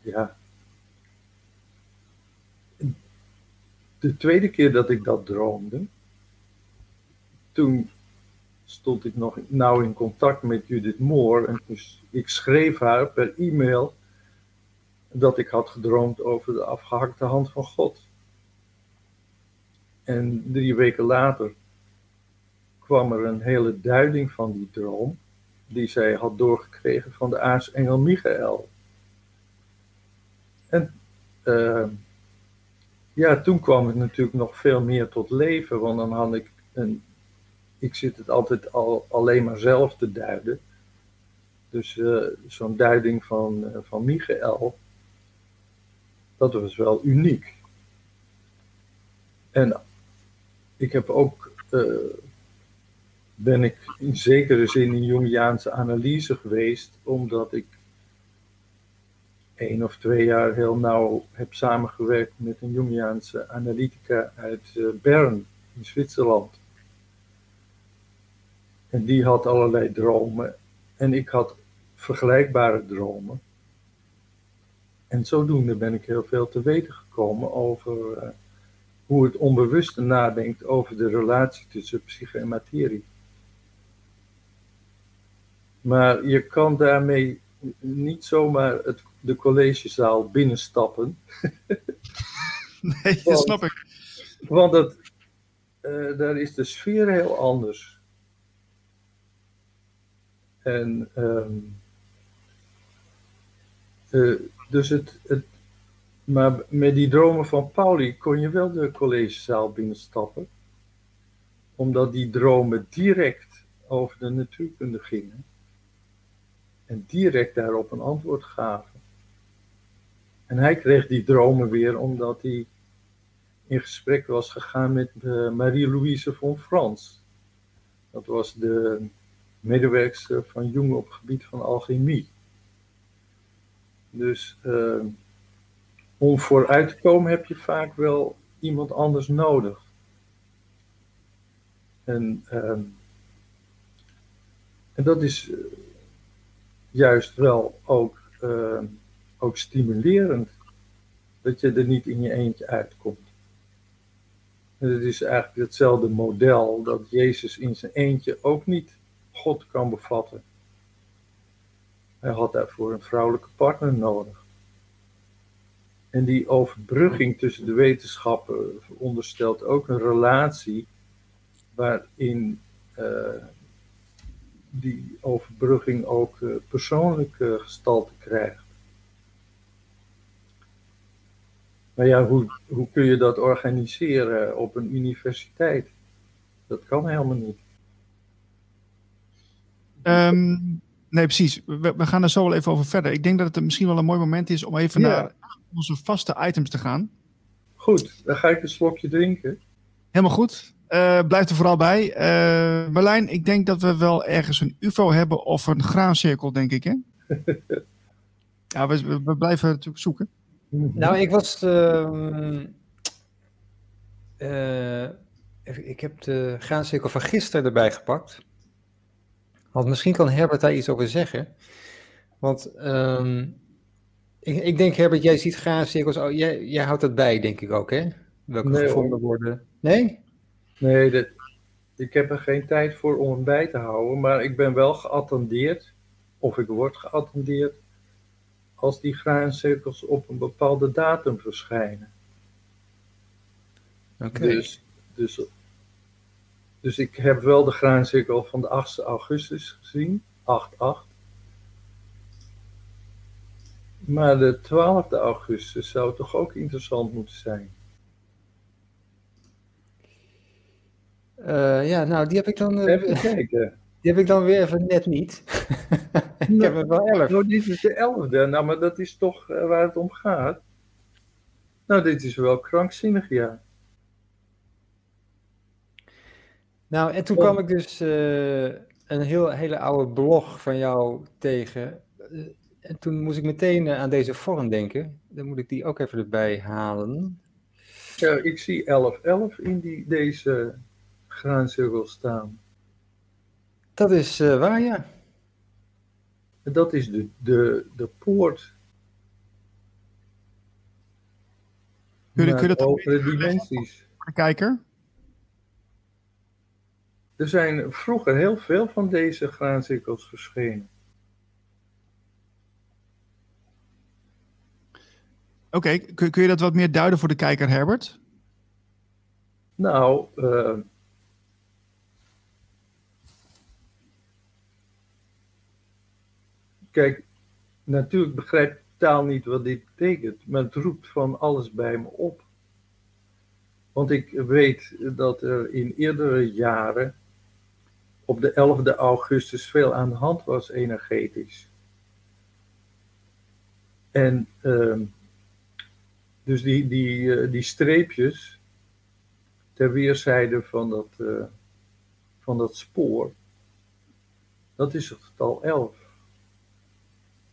ja. De tweede keer dat ik dat droomde, toen stond ik nog nauw in contact met Judith Moore. En dus ik schreef haar per e-mail dat ik had gedroomd over de afgehakte hand van God. En drie weken later kwam er een hele duiding van die droom, die zij had doorgekregen van de aartsengel Michael. Uh, ja, toen kwam het natuurlijk nog veel meer tot leven, want dan had ik een. Ik zit het altijd al, alleen maar zelf te duiden. Dus uh, zo'n duiding van, uh, van Michael, dat was wel uniek. En ik heb ook, ben ik in zekere zin in Jungiaanse analyse geweest, omdat ik één of twee jaar heel nauw heb samengewerkt met een Jungiaanse analytica uit uh, Bern in Zwitserland. En die had allerlei dromen en ik had vergelijkbare dromen. En zodoende ben ik heel veel te weten gekomen over uh, hoe het onbewuste nadenkt over de relatie tussen psyche en materie. Maar je kan daarmee niet zomaar het de collegezaal binnenstappen. [LAUGHS] nee, dat snap ik. Want het, uh, daar is de sfeer heel anders. En um, uh, dus het, het, maar met die dromen van Pauli kon je wel de collegezaal binnenstappen, omdat die dromen direct over de natuurkunde gingen en direct daarop een antwoord gaven. En hij kreeg die dromen weer omdat hij in gesprek was gegaan met uh, Marie-Louise von Frans. Dat was de medewerkster van Jung op het gebied van alchemie. Dus uh, om vooruit te komen heb je vaak wel iemand anders nodig. En, uh, en dat is juist wel ook ook stimulerend dat je er niet in je eentje uitkomt. Het is eigenlijk hetzelfde model dat Jezus in zijn eentje ook niet God kan bevatten. Hij had daarvoor een vrouwelijke partner nodig. En die overbrugging tussen de wetenschappen onderstelt ook een relatie waarin uh, die overbrugging ook uh, persoonlijke gestalte krijgt. Maar ja, hoe, hoe kun je dat organiseren op een universiteit? Dat kan helemaal niet. Um, nee, precies. We, we, gaan er zo wel even over verder. Ik denk dat het misschien wel een mooi moment is om even ja. naar onze vaste items te gaan. Goed, dan ga ik een slokje drinken. Helemaal goed. Uh, blijf er vooral bij. Uh, Berlijn, ik denk dat we wel ergens een UFO hebben of een graancirkel, denk ik, hè? [LAUGHS] ja, we, we blijven natuurlijk zoeken. Nou, ik was. Uh, uh, ik heb de graancirkel van gisteren erbij gepakt. Want misschien kan Herbert daar iets over zeggen. Want um, ik, ik, denk, Herbert, jij ziet graancirkels. Oh, jij, jij houdt dat bij, denk ik ook, hè? Welke nee, gevonden worden. Nee? Nee, dat, ik heb er geen tijd voor om hem bij te houden. Maar ik ben wel geattendeerd. Of ik word geattendeerd. Als die graancirkels op een bepaalde datum verschijnen. Oké. Dus, dus, dus ik heb wel de graancirkel van de 8 augustus gezien. 8-8. Maar de 12e augustus zou toch ook interessant moeten zijn? Uh, ja, nou, die heb ik dan. Uh, even kijken. Die heb ik dan weer even net niet. [LAUGHS] ik nou, heb er wel 11. Nou, dit is de 11e. Nou, maar dat is toch uh, waar het om gaat. Nou, dit is wel krankzinnig, ja. Nou, en toen kwam ik dus een heel, hele oude blog van jou tegen en toen moest ik meteen eh, aan deze vorm denken. Dan moet ik die ook even erbij halen. Ja, ik zie 1111 in die, deze graancirkel staan. Dat is uh, waar, ja. Dat is de, de, de poort. Kun je, kun je dat over dimensies. De kijker? Er zijn vroeger heel veel van deze graancirkels verschenen. Oké, kun, kun, je dat wat meer duiden voor de kijker, Herbert? Nou, uh, kijk, natuurlijk begrijpt taal niet wat dit betekent, maar het roept van alles bij me op. Want ik weet dat er in eerdere jaren op de 11e augustus veel aan de hand was energetisch. En uh, dus die, die, eh, die streepjes ter weerszijde van dat, uh, van dat spoor, dat is het getal 11.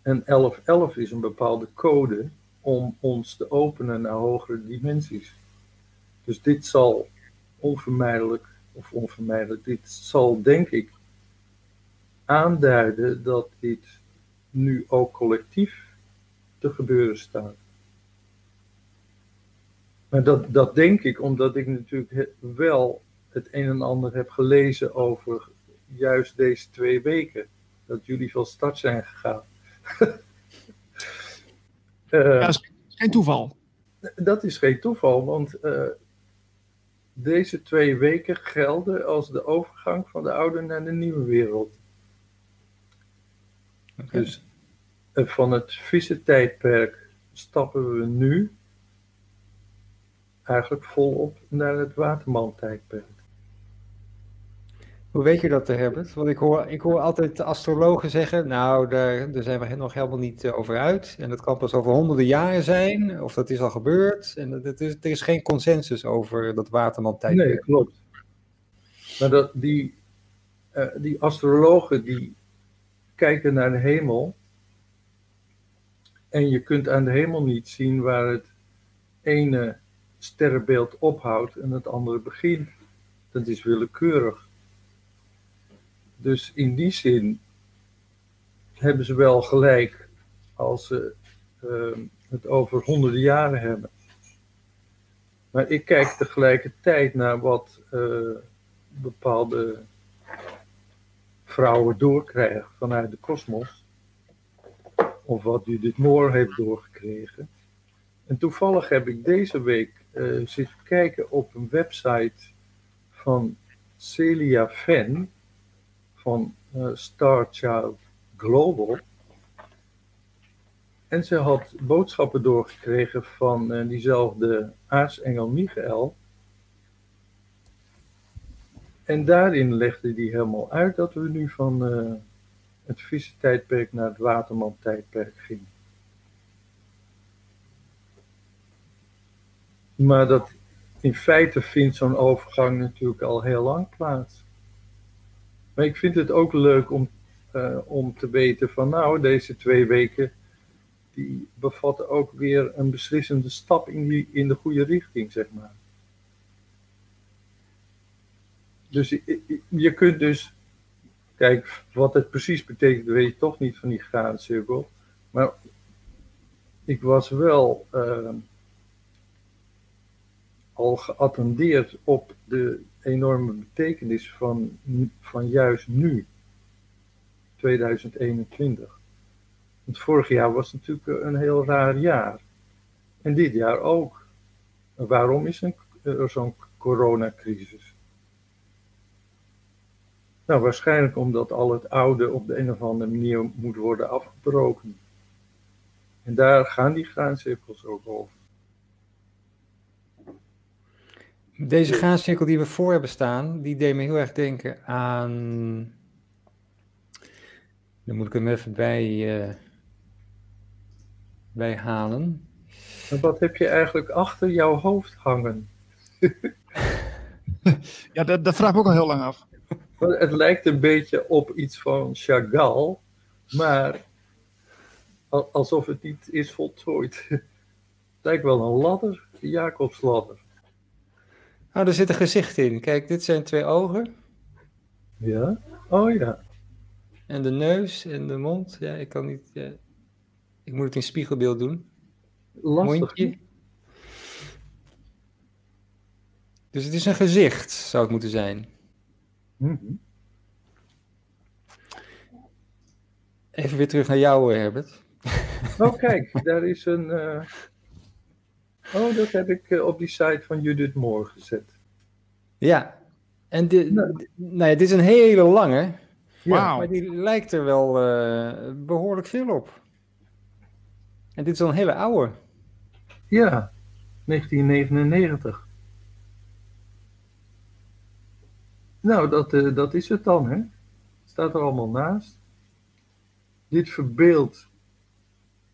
En 1111 is een bepaalde code om ons te openen naar hogere dimensies. Dus dit zal onvermijdelijk, of onvermijdelijk, dit zal denk ik aanduiden dat dit nu ook collectief te gebeuren staat. Maar dat, dat denk ik omdat ik natuurlijk wel het een en ander heb gelezen over juist deze twee weken. Dat jullie van start zijn gegaan. Uh, [LAUGHS] ja, dat is geen toeval. Dat is geen toeval, want uh, deze twee weken gelden als de overgang van de oude naar de nieuwe wereld. Okay. Dus uh, van het vieze tijdperk stappen we nu eigenlijk volop naar het Waterman-tijdperk. Hoe weet je dat, Herbert? Want ik hoor, ik hoor altijd de astrologen zeggen, nou, daar, daar zijn we nog helemaal niet eh, over uit. En dat kan pas over honderden jaren zijn, of dat is al gebeurd. En dat, is, er is geen consensus over dat Waterman-tijdperk. Nee, klopt. Maar dat, die, uh, die astrologen die kijken naar de hemel. En je kunt aan de hemel niet zien waar het ene sterrenbeeld ophoudt en het andere begint. Dat is willekeurig. Dus in die zin hebben ze wel gelijk als ze uh, het over honderden jaren hebben. Maar ik kijk tegelijkertijd naar wat uh, bepaalde vrouwen doorkrijgen vanuit de kosmos. Of wat Judith Moore heeft doorgekregen. En toevallig heb ik deze week uh, zitten kijken op een website van Celia Fen van uh, Star Child Global. En ze had boodschappen doorgekregen van uh, diezelfde aartsengel Michael. En daarin legde die helemaal uit dat we nu van het vieze tijdperk naar het waterman tijdperk gingen. Maar dat, in feite vindt zo'n overgang natuurlijk al heel lang plaats. Maar ik vind het ook leuk om, uh, om te weten van nou, deze twee weken, die bevatten ook weer een beslissende stap in, die, in de goede richting, zeg maar. dus je kunt dus, kijk, wat het precies betekent, weet je toch niet van die graancirkel. Maar ik was wel uh, al geattendeerd op de enorme betekenis van, van juist nu, 2021. Want vorig jaar was natuurlijk een heel raar jaar. En dit jaar ook. waarom is er zo'n coronacrisis? Nou, waarschijnlijk omdat al het oude op de een of andere manier moet worden afgebroken. En daar gaan die graancirkels ook over. Deze graancirkel die we voor hebben staan, die deed me heel erg denken aan. Dan moet ik hem even bij, uh, bij halen. En wat heb je eigenlijk achter jouw hoofd hangen? [LAUGHS] ja, dat, dat vraag ik ook al heel lang af. Het lijkt een beetje op iets van Chagall, maar alsof het niet is voltooid. [LAUGHS] Het lijkt wel een ladder, een Jacobsladder. Nou, er zit een gezicht in. Kijk, dit zijn twee ogen. Ja, oh ja. En de neus en de mond. Ja, ik kan niet. Ja. Ik moet het in spiegelbeeld doen. Lastig. Mondje. Dus het is een gezicht, zou het moeten zijn. Mm Even weer terug naar jou, Herbert. Oh, kijk, daar is een. Uh... Oh, dat heb ik uh, op die site van Judith Moore gezet. Ja, en dit, nou. nou ja, dit is een hele lange. Wow. Maar die lijkt er wel uh, behoorlijk veel op. En dit is al een hele oude. Ja, 1999. Nou, dat, uh, dat is het dan, hè? Staat er allemaal naast. Dit verbeeldt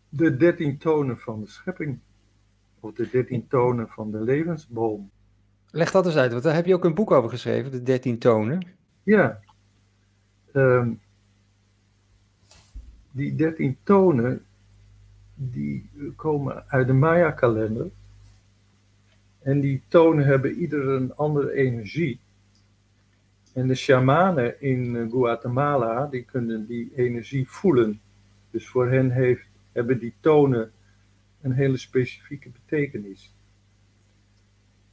de dertien tonen van de schepping. Of de dertien tonen van de levensboom. Leg dat eens uit, want daar heb je ook een boek over geschreven, de dertien tonen. Ja. Um, die dertien tonen, die komen uit de Maya-kalender. En die tonen hebben ieder een andere energie. En de shamanen in Guatemala, die kunnen die energie voelen. Dus voor hen heeft, hebben die tonen een hele specifieke betekenis.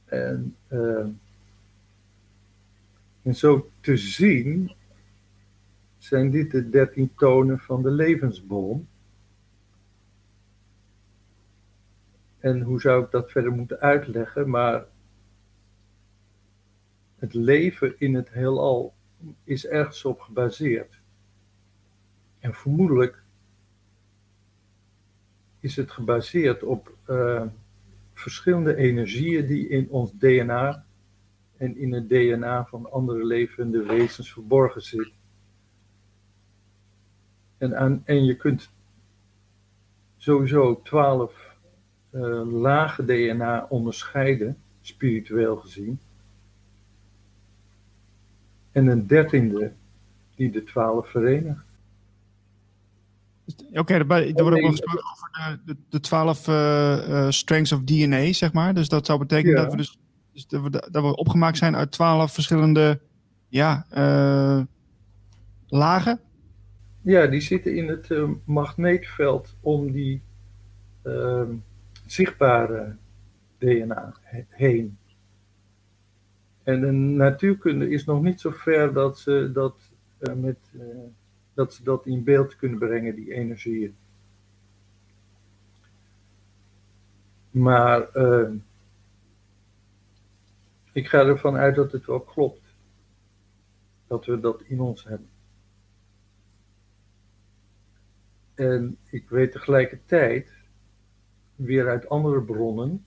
En, uh, en zo te zien zijn dit de dertien tonen van de levensboom. En hoe zou ik dat verder moeten uitleggen? Maar het leven in het heelal is ergens op gebaseerd. En vermoedelijk is het gebaseerd op uh, verschillende energieën die in ons DNA en in het DNA van andere levende wezens verborgen zitten. En, en je kunt sowieso twaalf uh, lage DNA onderscheiden, spiritueel gezien. En een dertiende die de twaalf verenigt. Oké, okay, er wordt ook nog gesproken over de, de, 12 uh, uh, strengths of DNA, zeg maar. Dus dat zou betekenen dat we dus, dus dat, we, dat we opgemaakt zijn uit 12 verschillende ja, uh, lagen. Ja, die zitten in het magneetveld om die ehm, zichtbare DNA heen. En de natuurkunde is nog niet zo ver dat ze dat met dat ze dat in beeld kunnen brengen, die energieën. Maar uh, ik ga ervan uit dat het wel klopt. Dat we dat in ons hebben. En ik weet tegelijkertijd, weer uit andere bronnen,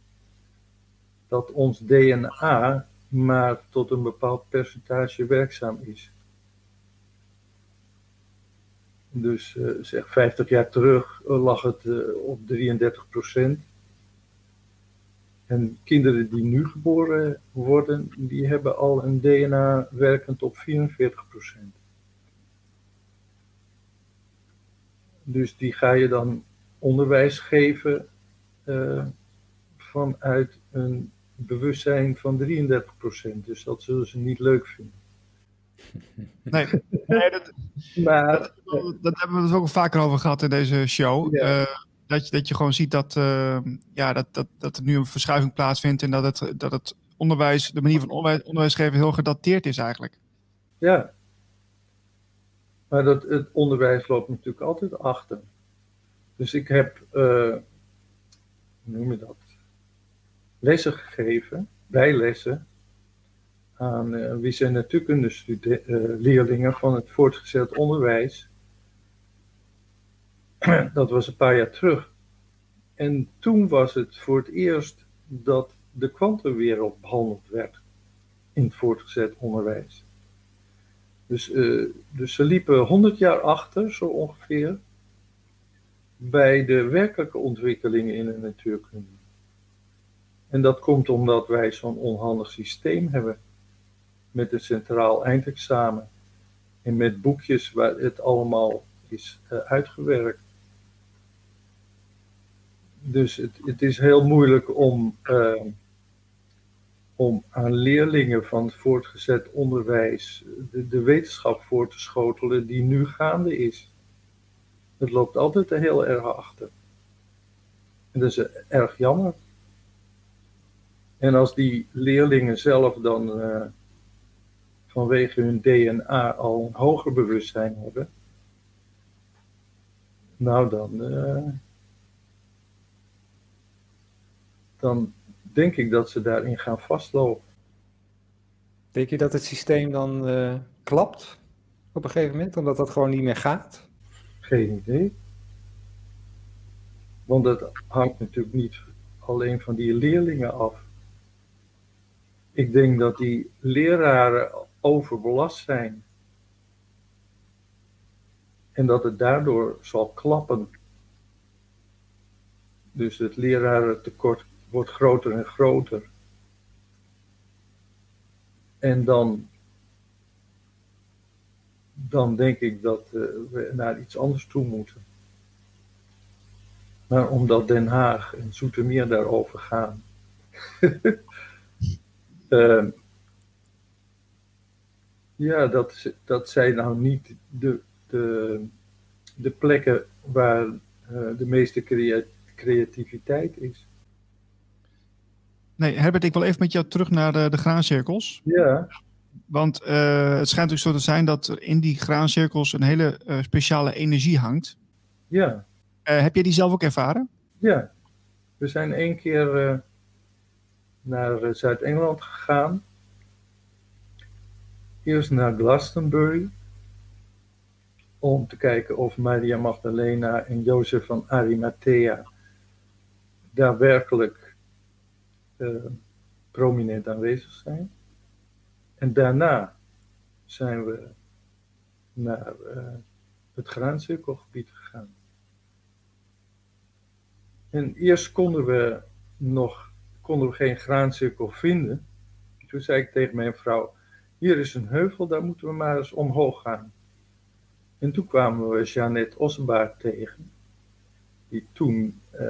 dat ons DNA maar tot een bepaald percentage werkzaam is. Dus uh, zeg 50 jaar terug eh, lag het uh, op 33 procent. En kinderen die nu geboren worden, die hebben al een DNA werkend op 44 procent. Dus die ga je dan onderwijs geven vanuit een bewustzijn van 33 procent. Dus dat zullen ze niet leuk vinden. Nee, [LAUGHS] nee dat, maar, dat, dat, hebben we het ook vaker over gehad in deze show. Ja. dat, je, dat je gewoon ziet dat, ja, dat, dat, dat er nu een verschuiving plaatsvindt en dat het, dat het onderwijs, de manier van onderwijs, onderwijs geven heel gedateerd is eigenlijk. Ja, maar dat, het onderwijs loopt natuurlijk altijd achter. Dus ik heb, uh, hoe noem je dat, lessen gegeven, bijlessen, aan uh, wie zijn natuurkunde uh, leerlingen van het voortgezet onderwijs. [CLEARS THROAT] dat was een paar jaar terug. En toen was het voor het eerst dat de kwantumwereld behandeld werd in het voortgezet onderwijs. Dus, uh, dus ze liepen 100 jaar achter, zo ongeveer, bij de werkelijke ontwikkelingen in de natuurkunde. En dat komt omdat wij zo'n onhandig systeem hebben met een centraal eindexamen en met boekjes waar het allemaal is uh, uitgewerkt. Dus het, het, is heel moeilijk om, uh, om aan leerlingen van het voortgezet onderwijs de, de, wetenschap voor te schotelen die nu gaande is. Het loopt altijd heel erg achter. En dat is erg jammer. En als die leerlingen zelf dan vanwege hun DNA al een hoger bewustzijn hebben, nou dan, uh, dan denk ik dat ze daarin gaan vastlopen. Denk je dat het systeem dan uh, klapt op een gegeven moment, omdat dat gewoon niet meer gaat? Geen idee. Want dat hangt natuurlijk niet alleen van die leerlingen af. Ik denk dat die leraren overbelast zijn. En dat het daardoor zal klappen. Dus het lerarentekort wordt groter en groter. En dan, dan denk ik dat uh, we naar iets anders toe moeten. Maar omdat Den Haag en Zoetermeer daarover gaan. uh, [LAUGHS] ja, dat, dat zijn nou niet de, de, de plekken waar uh, de meeste creativiteit is. Nee, Herbert, ik wil even met jou terug naar de, de graancirkels. Ja. Want uh, het schijnt dus zo te zijn dat er in die graancirkels een hele uh, speciale energie hangt. Ja. Heb jij die zelf ook ervaren? Ja. We zijn één keer naar Zuid-Engeland gegaan. Eerst naar Glastonbury. Om te kijken of Maria Magdalena en Jozef van Arimathea daadwerkelijk uh, prominent aanwezig zijn. En daarna zijn we naar uh, het graancirkelgebied gegaan. En eerst konden we nog konden we geen graancirkel vinden. Toen zei ik tegen mijn vrouw: Hier is een heuvel, daar moeten we maar eens omhoog gaan. En toen kwamen we Jeannette Ossenbaard tegen, die toen uh,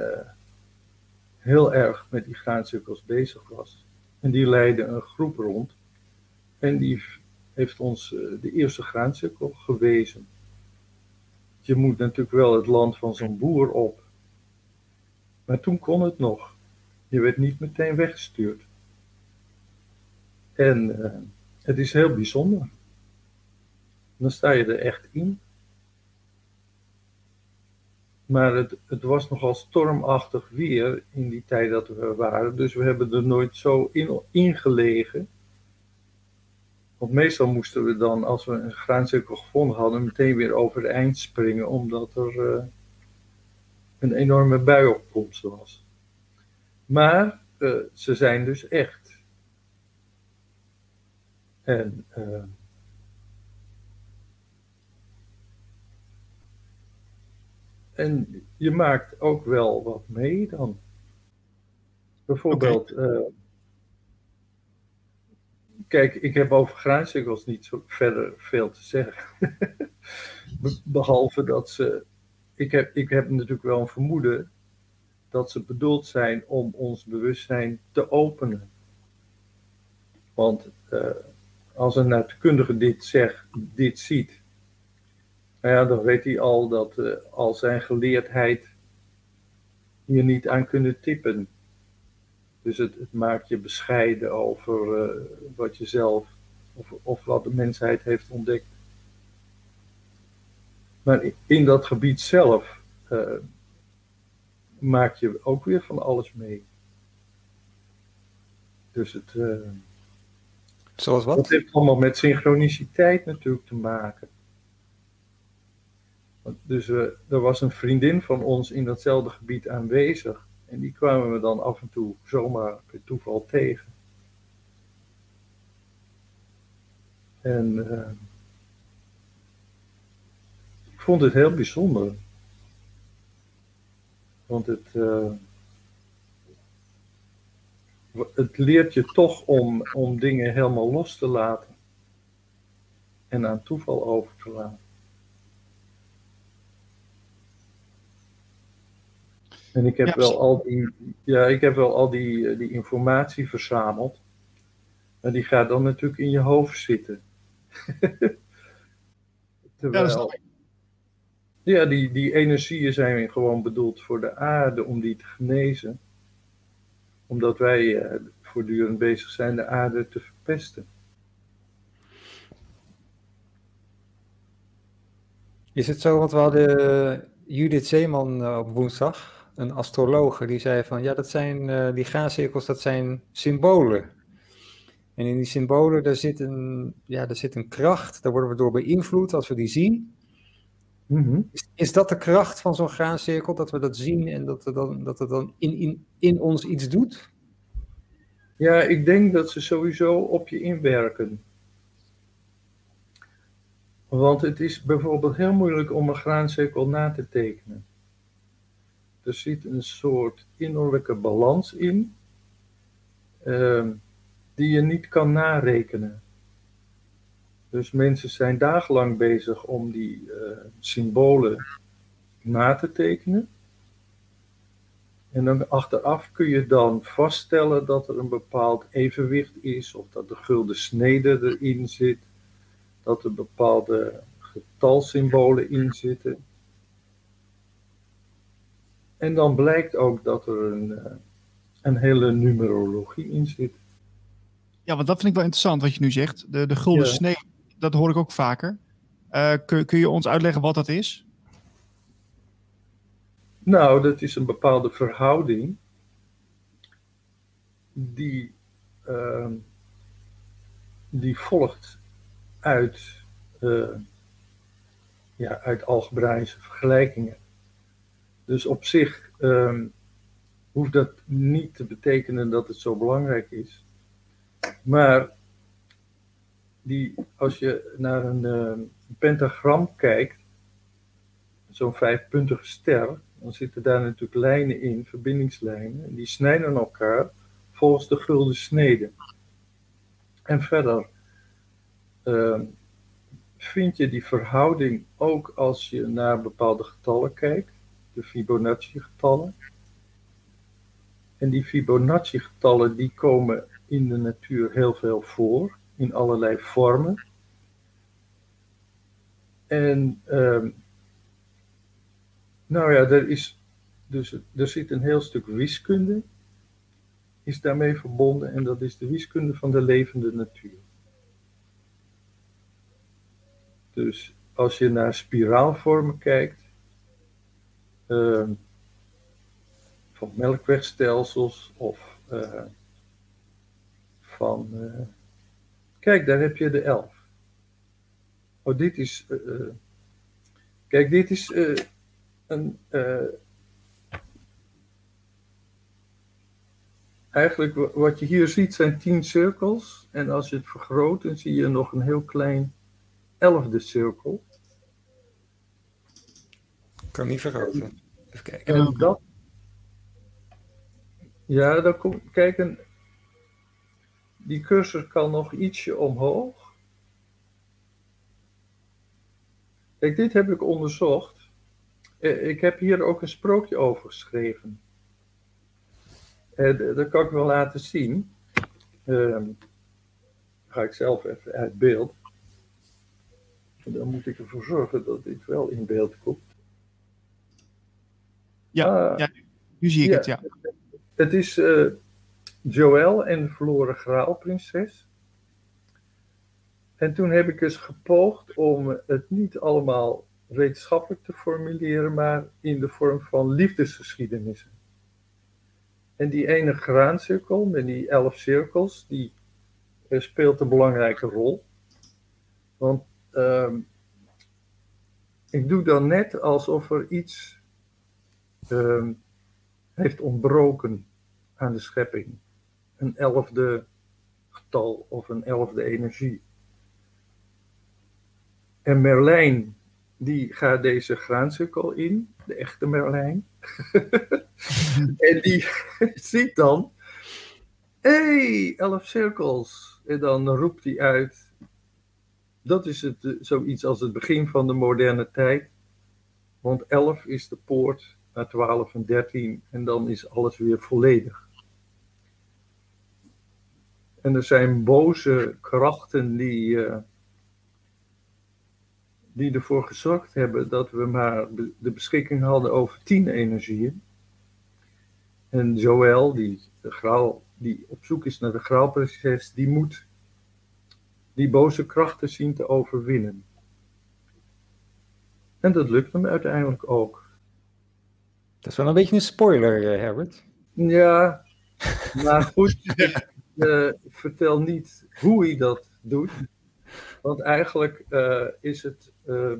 heel erg met die graancirkels bezig was. En die leidde een groep rond. En die heeft ons eh, de eerste graancirkel gewezen. Je moet natuurlijk wel het land van zo'n boer op. Maar toen kon het nog. Je werd niet meteen weggestuurd. En uh, het is heel bijzonder. Dan sta je er echt in. Maar het, het, was nogal stormachtig weer in die tijd dat we waren. Dus we hebben er nooit zo in, ingelegen. Want meestal moesten we dan, als we een graancirkel gevonden hadden, meteen weer over de eind springen. Omdat er uh, een enorme buiopkomst was. Maar uh, ze zijn dus echt. En... Uh, En je maakt ook wel wat mee dan. Bijvoorbeeld, okay. uh, kijk, ik heb over graancirkels niet zo verder veel te zeggen. [LAUGHS] Behalve dat ze, ik heb, ik heb natuurlijk wel een vermoeden dat ze bedoeld zijn om ons bewustzijn te openen. Want uh, als een natuurkundige dit zegt, dit ziet, nou ja, dan weet hij al dat uh, al zijn geleerdheid hier niet aan kunnen tippen. Dus het, maakt je bescheiden over uh, wat je zelf of, of wat de mensheid heeft ontdekt. Maar in dat gebied zelf uh, maak je ook weer van alles mee. Dus het. Zoals wat? Dat heeft allemaal met synchroniciteit natuurlijk te maken. Dus uh, er was een vriendin van ons in datzelfde gebied aanwezig. En die kwamen we dan af en toe zomaar per toeval tegen. En uh, ik vond het heel bijzonder. Want het, uh, het leert je toch om, om dingen helemaal los te laten. En aan toeval over te laten. En ik heb wel al die, ja, ik heb wel al die, die informatie verzameld. Maar die gaat dan natuurlijk in je hoofd zitten. [LAUGHS] Terwijl, ja, die, die energieën zijn gewoon bedoeld voor de aarde om die te genezen. Omdat wij uh, voortdurend bezig zijn de aarde te verpesten. Is het zo, want we hadden Judith Zeeman eh, op woensdag, een astrologe, die zei van ja, dat zijn uh, die graancirkels, dat zijn symbolen. En in die symbolen, daar zit, een, ja, daar zit een kracht, daar worden we door beïnvloed als we die zien. Mm -hmm. is, is, dat de kracht van zo'n graancirkel, dat we dat zien en dat, er dan, dat het dan in, in, in ons iets doet? Ja, ik denk dat ze sowieso op je inwerken. Want het is bijvoorbeeld heel moeilijk om een graancirkel na te tekenen. Er zit een soort innerlijke balans in. Uh, die je niet kan narekenen. Dus mensen zijn dagenlang bezig om die uh, symbolen na te tekenen. En dan achteraf kun je dan vaststellen dat er een bepaald evenwicht is, of dat de gulden snede erin zit, dat er bepaalde getalsymbolen in zitten. En dan blijkt ook dat er een, uh, een hele numerologie in zit. Ja, want dat vind ik wel interessant wat je nu zegt. De, de gulden ja. snee, dat hoor ik ook vaker. Uh, kun, kun je ons uitleggen wat dat is? Nou, dat is een bepaalde verhouding die, uh, die volgt uit, uh, ja, uit algebraïsche vergelijkingen. Dus op zich um, hoeft dat niet te betekenen dat het zo belangrijk is. Maar die, als je naar een, uh, pentagram kijkt, zo'n vijfpuntige ster, dan zitten daar natuurlijk lijnen in, verbindingslijnen, en die snijden elkaar volgens de gulden snede. En verder uh, vind je die verhouding ook als je naar bepaalde getallen kijkt, de Fibonacci-getallen. En die Fibonacci-getallen die komen in de natuur heel veel voor, in allerlei vormen. En um, nou ja, er, is dus, er zit een heel stuk wiskunde, is daarmee verbonden, en dat is de wiskunde van de levende natuur. Dus als je naar spiraalvormen kijkt, uh, van melkwegstelsels of uh, van, uh, kijk, daar heb je de elf. Oh, dit is, uh, kijk, dit is een, eigenlijk wat je hier ziet zijn tien cirkels en als je het vergroot, dan zie je nog een heel klein elfde cirkel. Ik kan niet vergroten. Even kijken. En dat, ja, dan komt, kijk, een, die cursor kan nog ietsje omhoog. Kijk, dit heb ik onderzocht. Eh, ik heb hier ook een sprookje over geschreven. Eh, dat kan ik wel laten zien. Ehm, ga ik zelf even uit beeld. Dan moet ik ervoor zorgen dat dit wel in beeld komt. Ja, Ah, ja nu zie ik ja. het, ja. Het is eh Joël en de verloren graalprinses. En toen heb ik eens gepoogd om het niet allemaal wetenschappelijk te formuleren, maar in de vorm van liefdesgeschiedenissen. En die ene graancirkel met die elf cirkels, die eh, speelt een belangrijke rol. Want ehm, ik doe dan net alsof er iets ehm, heeft ontbroken aan de schepping. Een elfde getal of een elfde energie. En Merlijn, die gaat deze graancirkel in, de echte Merlijn. [LAUGHS] en die [LAUGHS] ziet dan, hey, elf cirkels. En dan roept hij uit, dat is het, eh, zoiets als het begin van de moderne tijd. Want 11 is de poort naar 12 en 13 en dan is alles weer volledig. En er zijn boze krachten die, eh, die ervoor gezorgd hebben dat we maar de beschikking hadden over 10 energieën. En Joël, die, de graal, die op zoek is naar de graalprinses, die moet die boze krachten zien te overwinnen. En dat lukt hem uiteindelijk ook. Dat is wel een beetje een spoiler, eh, Herbert. Ja, maar goed, [LAUGHS] eh, vertel niet hoe hij dat doet. Want eigenlijk eh, is het, eh,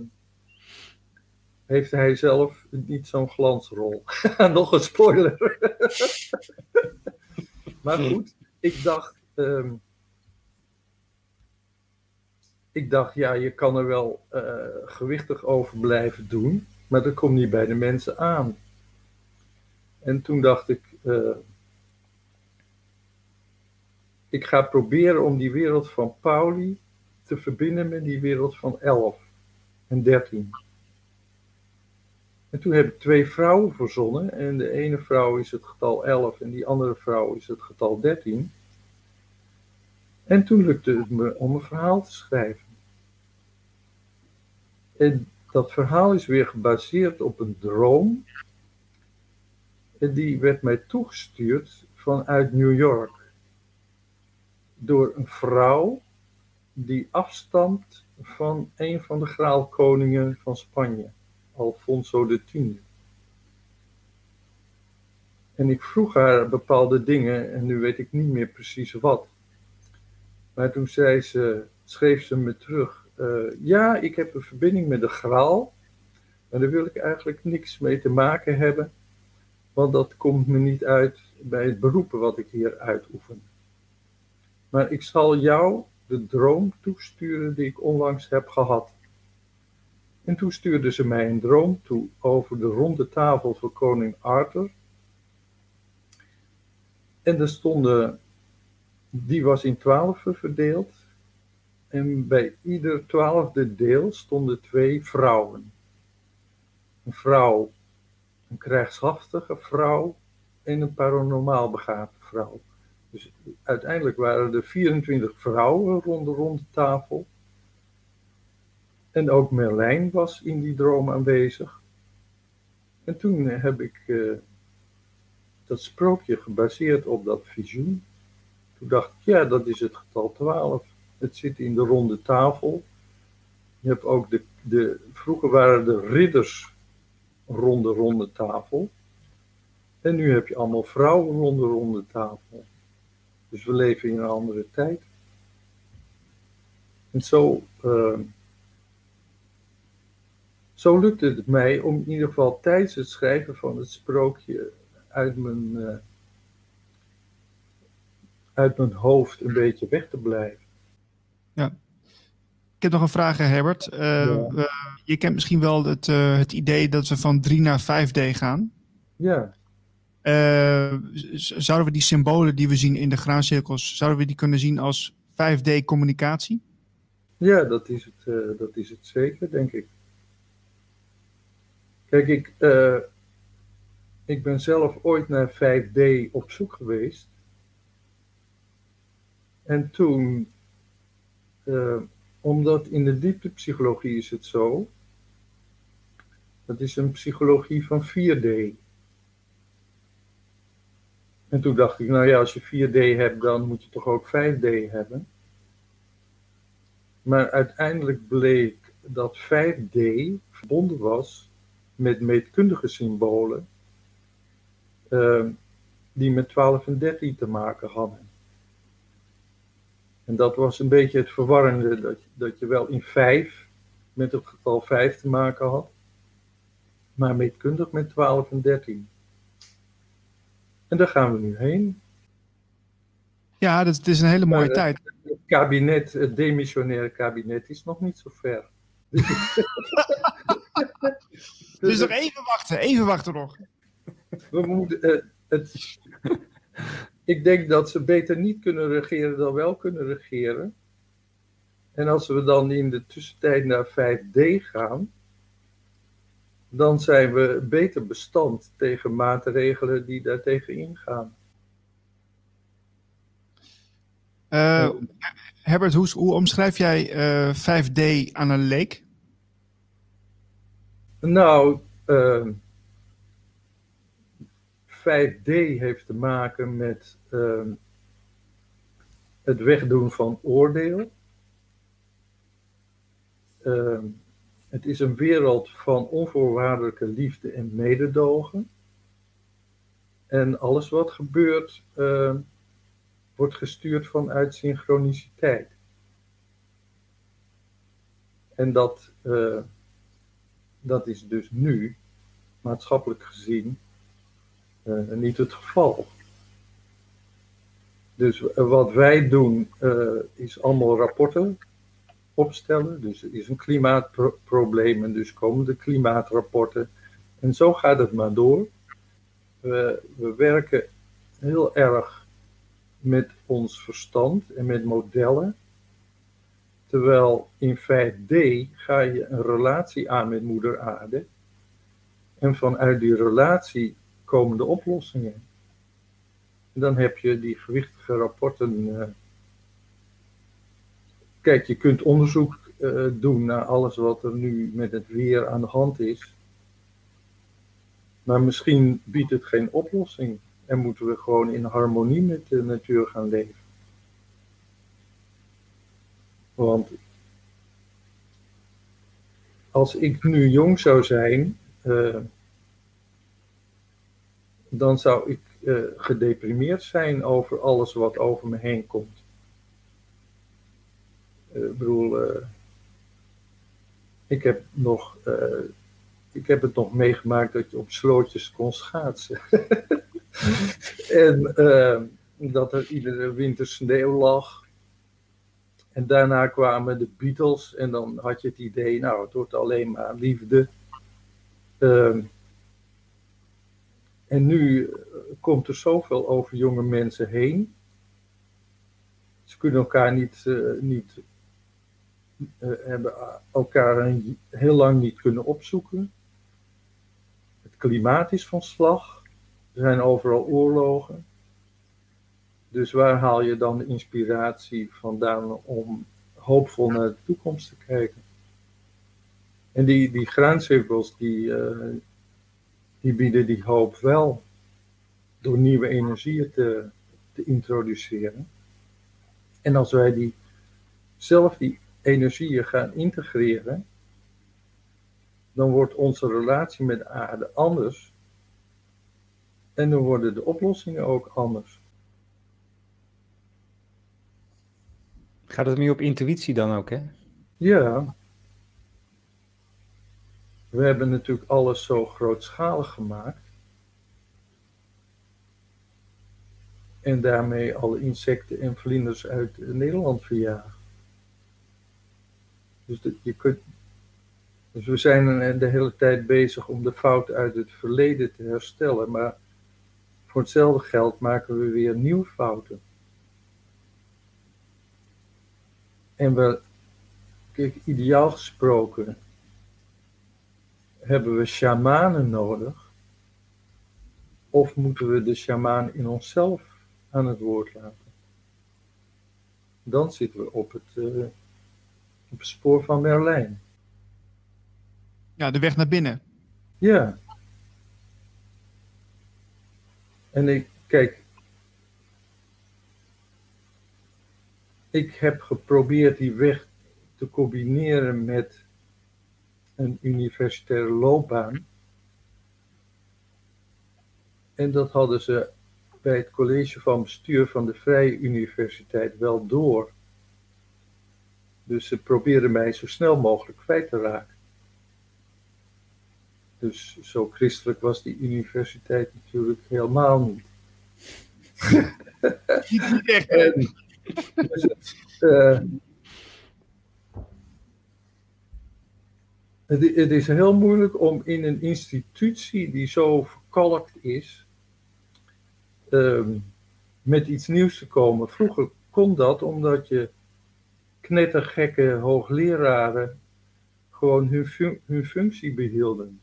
heeft hij zelf niet zo'n glansrol. [LAUGHS] Nog een spoiler. [LAUGHS] maar goed, ik dacht, ehm, ik dacht, ja, je kan er wel gewichtig over blijven doen, maar dat komt niet bij de mensen aan. En toen dacht ik, ik ga proberen om die wereld van Pauli te verbinden met die wereld van 11 en 13. En toen heb ik twee vrouwen verzonnen. En de ene vrouw is het getal 11 en die andere vrouw is het getal 13. En toen lukte het me om een verhaal te schrijven. En dat verhaal is weer gebaseerd op een droom. En die werd mij toegestuurd vanuit New York. Door een vrouw die afstamt van een van de graalkoningen van Spanje, Alfonso X. En ik vroeg haar bepaalde dingen en nu weet ik niet meer precies wat. Maar toen zei ze, schreef ze me terug, eh, ja, ik heb een verbinding met de graal, maar daar wil ik eigenlijk niks mee te maken hebben, want dat komt me niet uit bij het beroepen wat ik hier uitoefen. Maar ik zal jou de droom toesturen die ik onlangs heb gehad. En toen stuurde ze mij een droom toe over de ronde tafel voor koning Arthur. En er stonden, die was in twaalf verdeeld. En bij ieder twaalfde deel stonden twee vrouwen. Een vrouw, een krijgshaftige vrouw en een paranormaal begaafde vrouw. Dus uiteindelijk waren er 24 vrouwen rond de ronde tafel. En ook Merlijn was in die droom aanwezig. En toen heb ik eh, dat sprookje gebaseerd op dat visioen. Toen dacht ik, ja, dat is het getal 12. Het zit in de ronde tafel. Je hebt ook de, de vroeger waren de ridders rond de ronde tafel. En nu heb je allemaal vrouwen rond de ronde tafel. Dus we leven in een andere tijd. En zo, uh, zo lukte het mij om in ieder geval tijdens het schrijven van het sprookje uit mijn, uh, uit mijn hoofd een beetje weg te blijven. Ja. Ik heb nog een vraag, Herbert. Uh, ja. uh, je kent misschien wel het, het idee dat we van 3 naar 5D gaan. Ja. Uh, zouden we die symbolen die we zien in de graancirkels, zouden we die kunnen zien als 5D communicatie? Ja, dat is het, uh, dat is het zeker, denk ik. Kijk, ik, uh, ik ben zelf ooit naar 5D op zoek geweest. En toen omdat in de dieptepsychologie is het zo. Dat is een psychologie van 4D. En toen dacht ik, nou ja, als je 4D hebt, dan moet je toch ook 5D hebben. Maar uiteindelijk bleek dat 5D verbonden was met meetkundige symbolen uh, die met 12 en 13 te maken hadden. En dat was een beetje het verwarrende, dat, dat je wel in 5 met het getal 5 te maken had, maar meetkundig met 12 en 13. En daar gaan we nu heen. Ja, dat, het is een hele mooie tijd. Het kabinet, het demissionaire kabinet, is nog niet zo ver. [LAUGHS] dus nog even wachten, even wachten nog. [LAUGHS] We moeten, uh, het, [LAUGHS] ik denk dat ze beter niet kunnen regeren dan wel kunnen regeren. En als we dan in de tussentijd naar 5D gaan, dan zijn we beter bestand tegen maatregelen die daartegen ingaan. Uh, Herbert, hoe, hoe, omschrijf jij uh, eh, 5D aan een leek? Nou, uh, 5D heeft te maken met ehm, het wegdoen van oordeel. Het is een wereld van onvoorwaardelijke liefde en mededogen. En alles wat gebeurt, ehm, wordt gestuurd vanuit synchroniciteit. En dat, uh, dat is dus nu, maatschappelijk gezien, uh, niet het geval. Dus wat wij doen is allemaal rapporten opstellen. Dus er is een klimaatprobleem en dus komen de klimaatrapporten. En zo gaat het maar door. We, we werken heel erg met ons verstand en met modellen. Terwijl in 5D ga je een relatie aan met moeder aarde. En vanuit die relatie komen de oplossingen. En dan heb je die gewichtige rapporten. Kijk, je kunt onderzoek uh, doen naar alles wat er nu met het weer aan de hand is. Maar misschien biedt het geen oplossing. En moeten we gewoon in harmonie met de natuur gaan leven. Want als ik nu jong zou zijn, uh, dan zou ik uh, gedeprimeerd zijn over alles wat over me heen komt. Uh, ik bedoel, uh, ik heb nog, ik heb het nog meegemaakt dat je op slootjes kon schaatsen. [LAUGHS] en dat er iedere winter sneeuw lag. En daarna kwamen de Beatles en dan had je het idee, nou, het wordt alleen maar liefde. Uh, en nu eh, komt er zoveel over jonge mensen heen. Ze kunnen elkaar niet, niet hebben elkaar een, heel lang niet kunnen opzoeken. Het klimaat is van slag. Er zijn overal oorlogen. Dus waar haal je dan de inspiratie vandaan om hoopvol naar de toekomst te kijken? En die, die graancirkels, die, die bieden die hoop wel door nieuwe energieën te, te introduceren. En als wij die, zelf die energieën gaan integreren, dan wordt onze relatie met de aarde anders. En dan worden de oplossingen ook anders. Gaat het meer op intuïtie dan ook, hè? Ja, we hebben natuurlijk alles zo grootschalig gemaakt. En daarmee alle insecten en vlinders uit Nederland verjaagd. Dus, je kunt, dus we zijn de hele tijd bezig om de fout uit het verleden te herstellen. Maar voor hetzelfde geld maken we weer nieuwe fouten. En we, kijk, ideaal gesproken, hebben we shamanen nodig? Of moeten we de shamaan in onszelf aan het woord laten? Dan zitten we op het, uh, op het spoor van Merlijn. Ja, de weg naar binnen. Ja. En ik, kijk, ik heb geprobeerd die weg te combineren met een universitaire loopbaan. En dat hadden ze bij het college van bestuur van de Vrije Universiteit wel door. Dus ze probeerden mij zo snel mogelijk kwijt te raken. Dus zo christelijk was die universiteit natuurlijk helemaal niet. [LAUGHS] en, dus het, uh, het, het, is heel moeilijk om in een institutie die zo verkalkt is, um, met iets nieuws te komen. Vroeger kon dat omdat je knettergekke hoogleraren gewoon hun, fun hun functie behielden.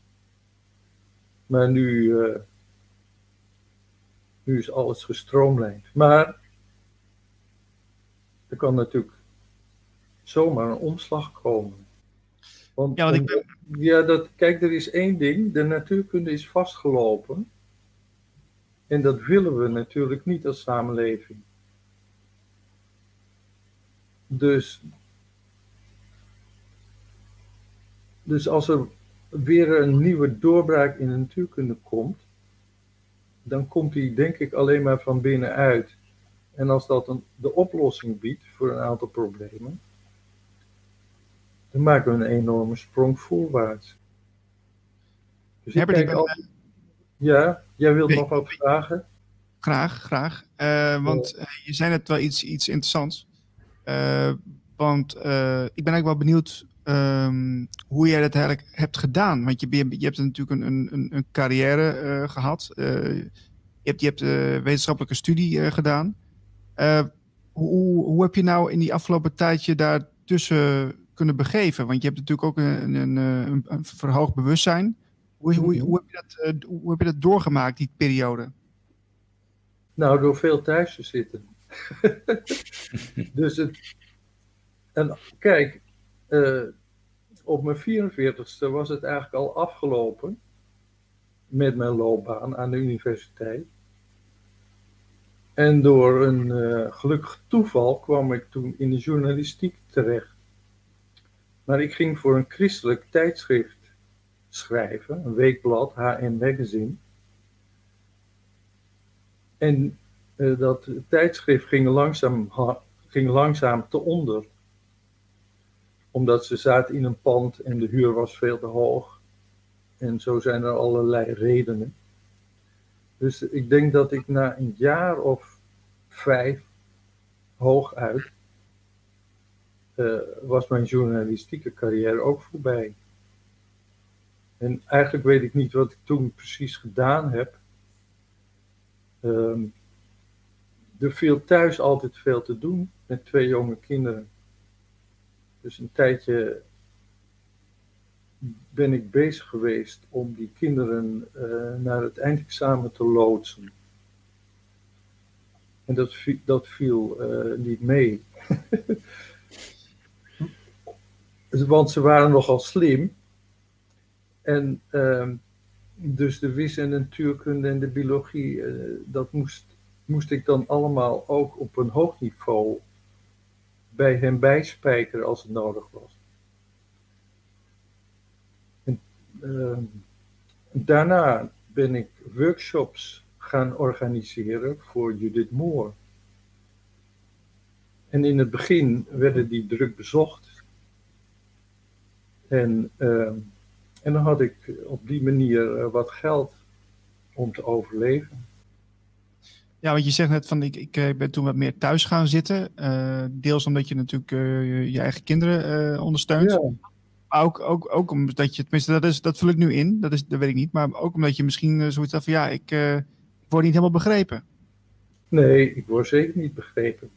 Maar nu, uh, nu is alles gestroomlijnd. Maar er kan natuurlijk zomaar een omslag komen. Want, ja, want ik ben... ja, dat, kijk, er is één ding. De natuurkunde is vastgelopen. En dat willen we natuurlijk niet als samenleving. Dus, dus als er weer een nieuwe doorbraak in de natuurkunde komt, dan komt die denk ik alleen maar van binnenuit. En als dat een, de oplossing biedt voor een aantal problemen, dan maken we een enorme sprong voorwaarts. Dus ik denk al... Ja, jij wilt nog wat vragen? Graag, graag. Uh, want uh, je zei net wel iets, iets interessants. Uh, want ik ben eigenlijk wel benieuwd um, hoe jij dat eigenlijk hebt gedaan. Want je, je, hebt natuurlijk een, een, een carrière gehad. je hebt, je hebt wetenschappelijke studie gedaan. hoe, hoe heb je nou in die afgelopen tijd je daartussen kunnen begeven? Want je hebt natuurlijk ook een, een, een, een verhoogd bewustzijn. Hoe, hoe, hoe, heb je dat, hoe heb je dat doorgemaakt, die periode? Nou, door veel thuis te zitten. [LAUGHS] dus het. En kijk, uh, op mijn 44ste was het eigenlijk al afgelopen met mijn loopbaan aan de universiteit. En door een uh, gelukkig toeval kwam ik toen in de journalistiek terecht. Maar ik ging voor een christelijk tijdschrift schrijven, een weekblad, HN Magazine. En uh, dat tijdschrift ging langzaam, ging langzaam te onder. Omdat ze zaten in een pand en de huur was veel te hoog. En zo zijn er allerlei redenen. Dus ik denk dat ik na een jaar of vijf hooguit uh, was mijn journalistieke carrière ook voorbij. En eigenlijk weet ik niet wat ik toen precies gedaan heb. Um, er viel thuis altijd veel te doen met twee jonge kinderen. Dus een tijdje ben ik bezig geweest om die kinderen uh, naar het eindexamen te loodsen. En dat, dat viel uh, niet mee. [LAUGHS] Want ze waren nogal slim. En uh, dus de wis- en de natuurkunde en de biologie, uh, dat moest moest ik dan allemaal ook op een hoog niveau bij hem bijspijkeren als het nodig was. En, uh, daarna ben ik workshops gaan organiseren voor Judith Moore. En in het begin werden die druk bezocht. En, uh, en dan had ik op die manier uh, wat geld om te overleven. Ja, want je zegt net van ik, ik eh, ben toen wat meer thuis gaan zitten. Uh, deels omdat je natuurlijk uh, je eigen kinderen uh, ondersteunt. Ja. Maar ook, ook, ook omdat je, tenminste dat, is, dat vul ik nu in, dat, is, dat weet ik niet. Maar ook omdat je misschien zoiets had van ja, ik, ik word niet helemaal begrepen. Nee, ik word zeker niet begrepen.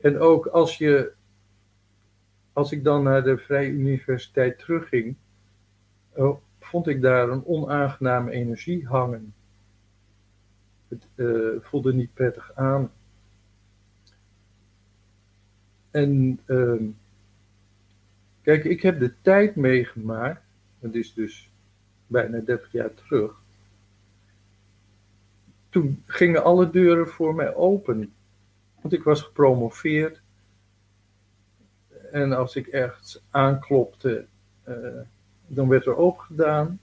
En ook als je, als ik dan naar de Vrije Universiteit terugging, vond ik daar een onaangename energie hangen het uh, voelde niet prettig aan. En uh, Kijk, ik heb de tijd meegemaakt, dat is dus bijna 30 jaar terug. Toen gingen alle deuren voor mij open. Want ik was gepromoveerd. En als ik ergens aanklopte, uh, dan werd er opgedaan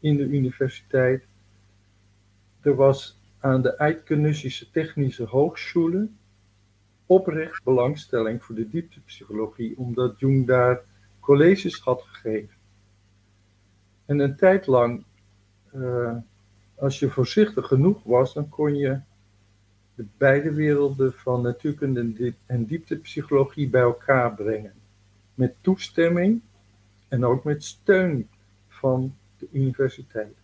in de universiteit. Er was aan de Eidgenössische Technische Hochschule oprecht belangstelling voor de dieptepsychologie, omdat Jung daar colleges had gegeven. En een tijd lang, uh, als je voorzichtig genoeg was, dan kon je de beide werelden van natuurkunde en dieptepsychologie bij elkaar brengen. Met toestemming en ook met steun van de universiteit.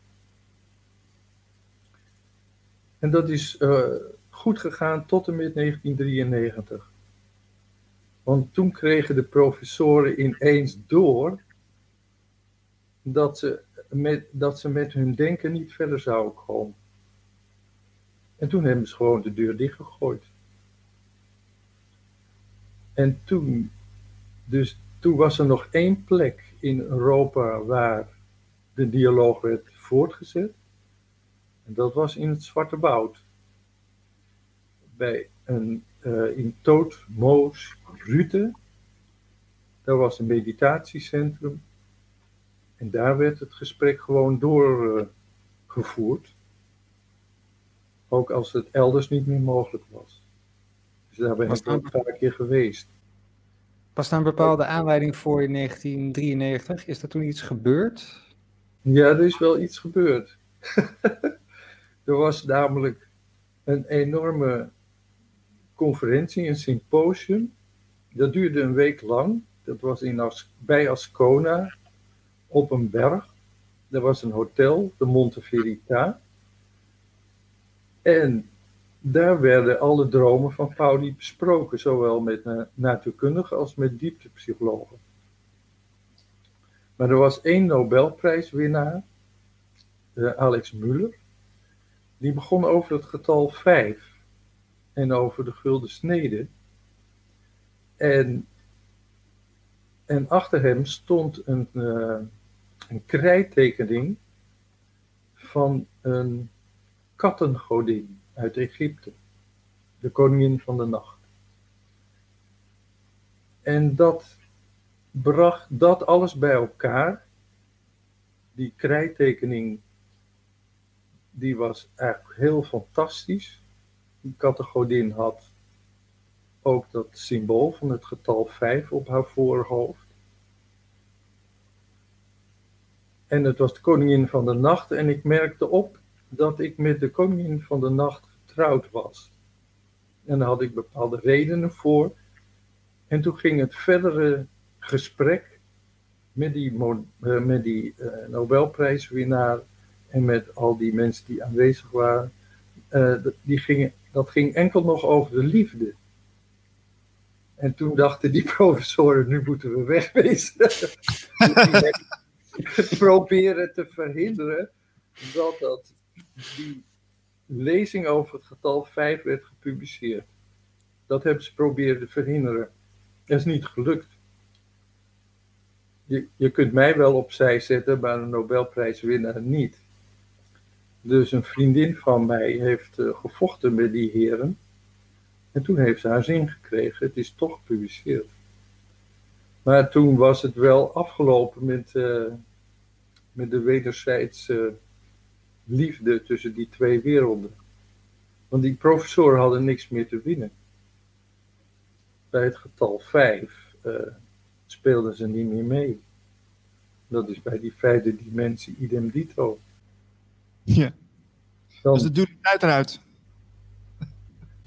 En dat is uh, goed gegaan tot en met 1993. Want toen kregen de professoren ineens door dat ze met, dat ze met hun denken niet verder zouden komen. En toen hebben ze gewoon de deur dichtgegooid. En toen, dus toen was er nog één plek in Europa waar de dialoog werd voortgezet. En dat was in het Zwarte Woud. Bij een, uh, in Toot, Moos, Rute. Daar was een meditatiecentrum. En daar werd het gesprek gewoon doorgevoerd. Uh, ook als het elders niet meer mogelijk was. Dus daar ben ik ook een paar keer geweest. Was daar een bepaalde aanleiding voor in 1993? Is er toen iets gebeurd? Ja, er is wel iets gebeurd. [LAUGHS] er was namelijk een enorme conferentie, een symposium. Dat duurde een week lang. Dat was in bij Ascona op een berg. Er was een hotel, de Monte Verita. En daar werden alle dromen van Pauli besproken, zowel met natuurkundigen als met dieptepsychologen. Maar er was één Nobelprijswinnaar, uh, Alex Muller, die begon over het getal 5 en over de gulden snede. En, en achter hem stond een, uh, een krijttekening van een kattengodin uit Egypte, de koningin van de nacht. En dat bracht dat alles bij elkaar. Die krijttekening, die was eigenlijk heel fantastisch. Die kattengodin had ook dat symbool van het getal 5 op haar voorhoofd. En het was de koningin van de nacht en ik merkte op dat ik met de koningin van de nacht getrouwd was. En daar had ik bepaalde redenen voor. En toen ging het verdere gesprek met die, uh, met die uh, Nobelprijswinnaar en met al die mensen die aanwezig waren. Uh, die gingen, dat ging enkel nog over de liefde. En toen dachten die [LAUGHS] professoren, nu moeten we wegwezen. [LAUGHS] proberen te verhinderen dat, dat die lezing over het getal 5 werd gepubliceerd. Dat hebben ze proberen te verhinderen. Dat is niet gelukt. Je, je kunt mij wel opzij zetten, maar een Nobelprijswinnaar niet. Dus een vriendin van mij heeft uh, gevochten met die heren. En toen heeft ze haar zin gekregen. Het is toch gepubliceerd. Maar toen was het wel afgelopen met, uh, met de wederzijdse liefde tussen die twee werelden. Want die professoren hadden niks meer te winnen. Bij het getal 5 uh, eh, speelden ze niet meer mee. Dat is bij die vijfde dimensie idem dito. Ja. Dan, dus het duurt uit eruit.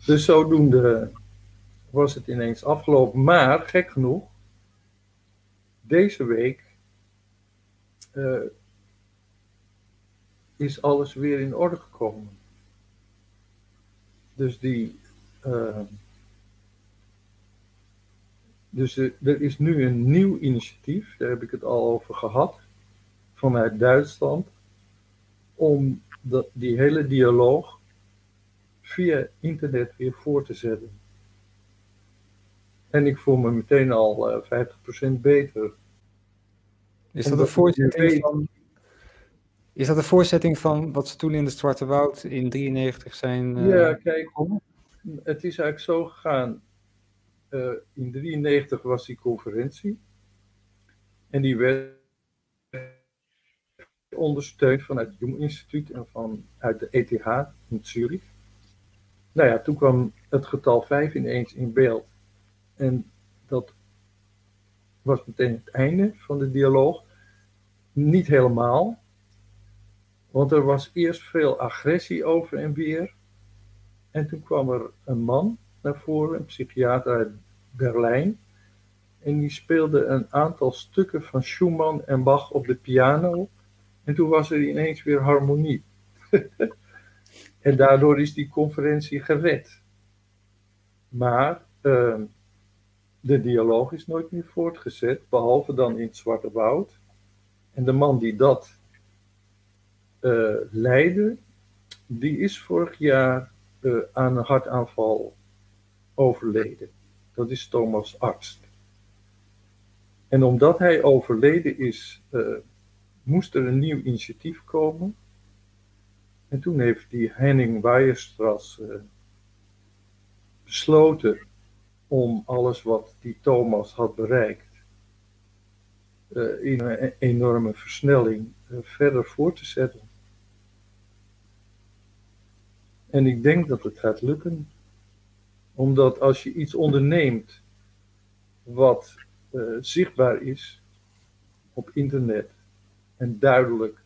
Dus zodoende was het ineens afgelopen. Maar, gek genoeg, deze week uh, is alles weer in orde gekomen. Dus die. Uh, dus er is nu een nieuw initiatief, daar heb ik het al over gehad, vanuit Duitsland, om dat, die hele dialoog via internet weer voor te zetten. En ik voel me meteen al uh, 50% beter. Is dat, een voorzetting van, is dat een voorzetting van wat ze toen in de Zwarte Woud in 93 zijn? Uh, ja, kijk, het is eigenlijk zo gegaan. Uh, in 93 was die conferentie. En die werd ondersteund vanuit het Jung Instituut en vanuit de ETH in Zurich. Nou ja, toen kwam het getal 5 ineens in beeld. En dat was meteen het einde van de dialoog. Niet helemaal, want er was eerst veel agressie over en weer. En toen kwam er een man naar voren, een psychiater uit Berlijn. En die speelde een aantal stukken van Schumann en Bach op de piano. En toen was er ineens weer harmonie. [LAUGHS] en daardoor is die conferentie gered. Maar uh, de dialoog is nooit meer voortgezet, behalve dan in het Zwarte Woud. En de man die dat uh, leidde, die is vorig jaar uh, aan een hartaanval overleden. Dat is Thomas Arzt. En omdat hij overleden is, uh, moest er een nieuw initiatief komen. En toen heeft die Henning Weierstras besloten om alles wat die Thomas had bereikt uh, in een enorme versnelling uh, verder voor te zetten. En ik denk dat het gaat lukken, omdat als je iets onderneemt wat zichtbaar is op internet en duidelijk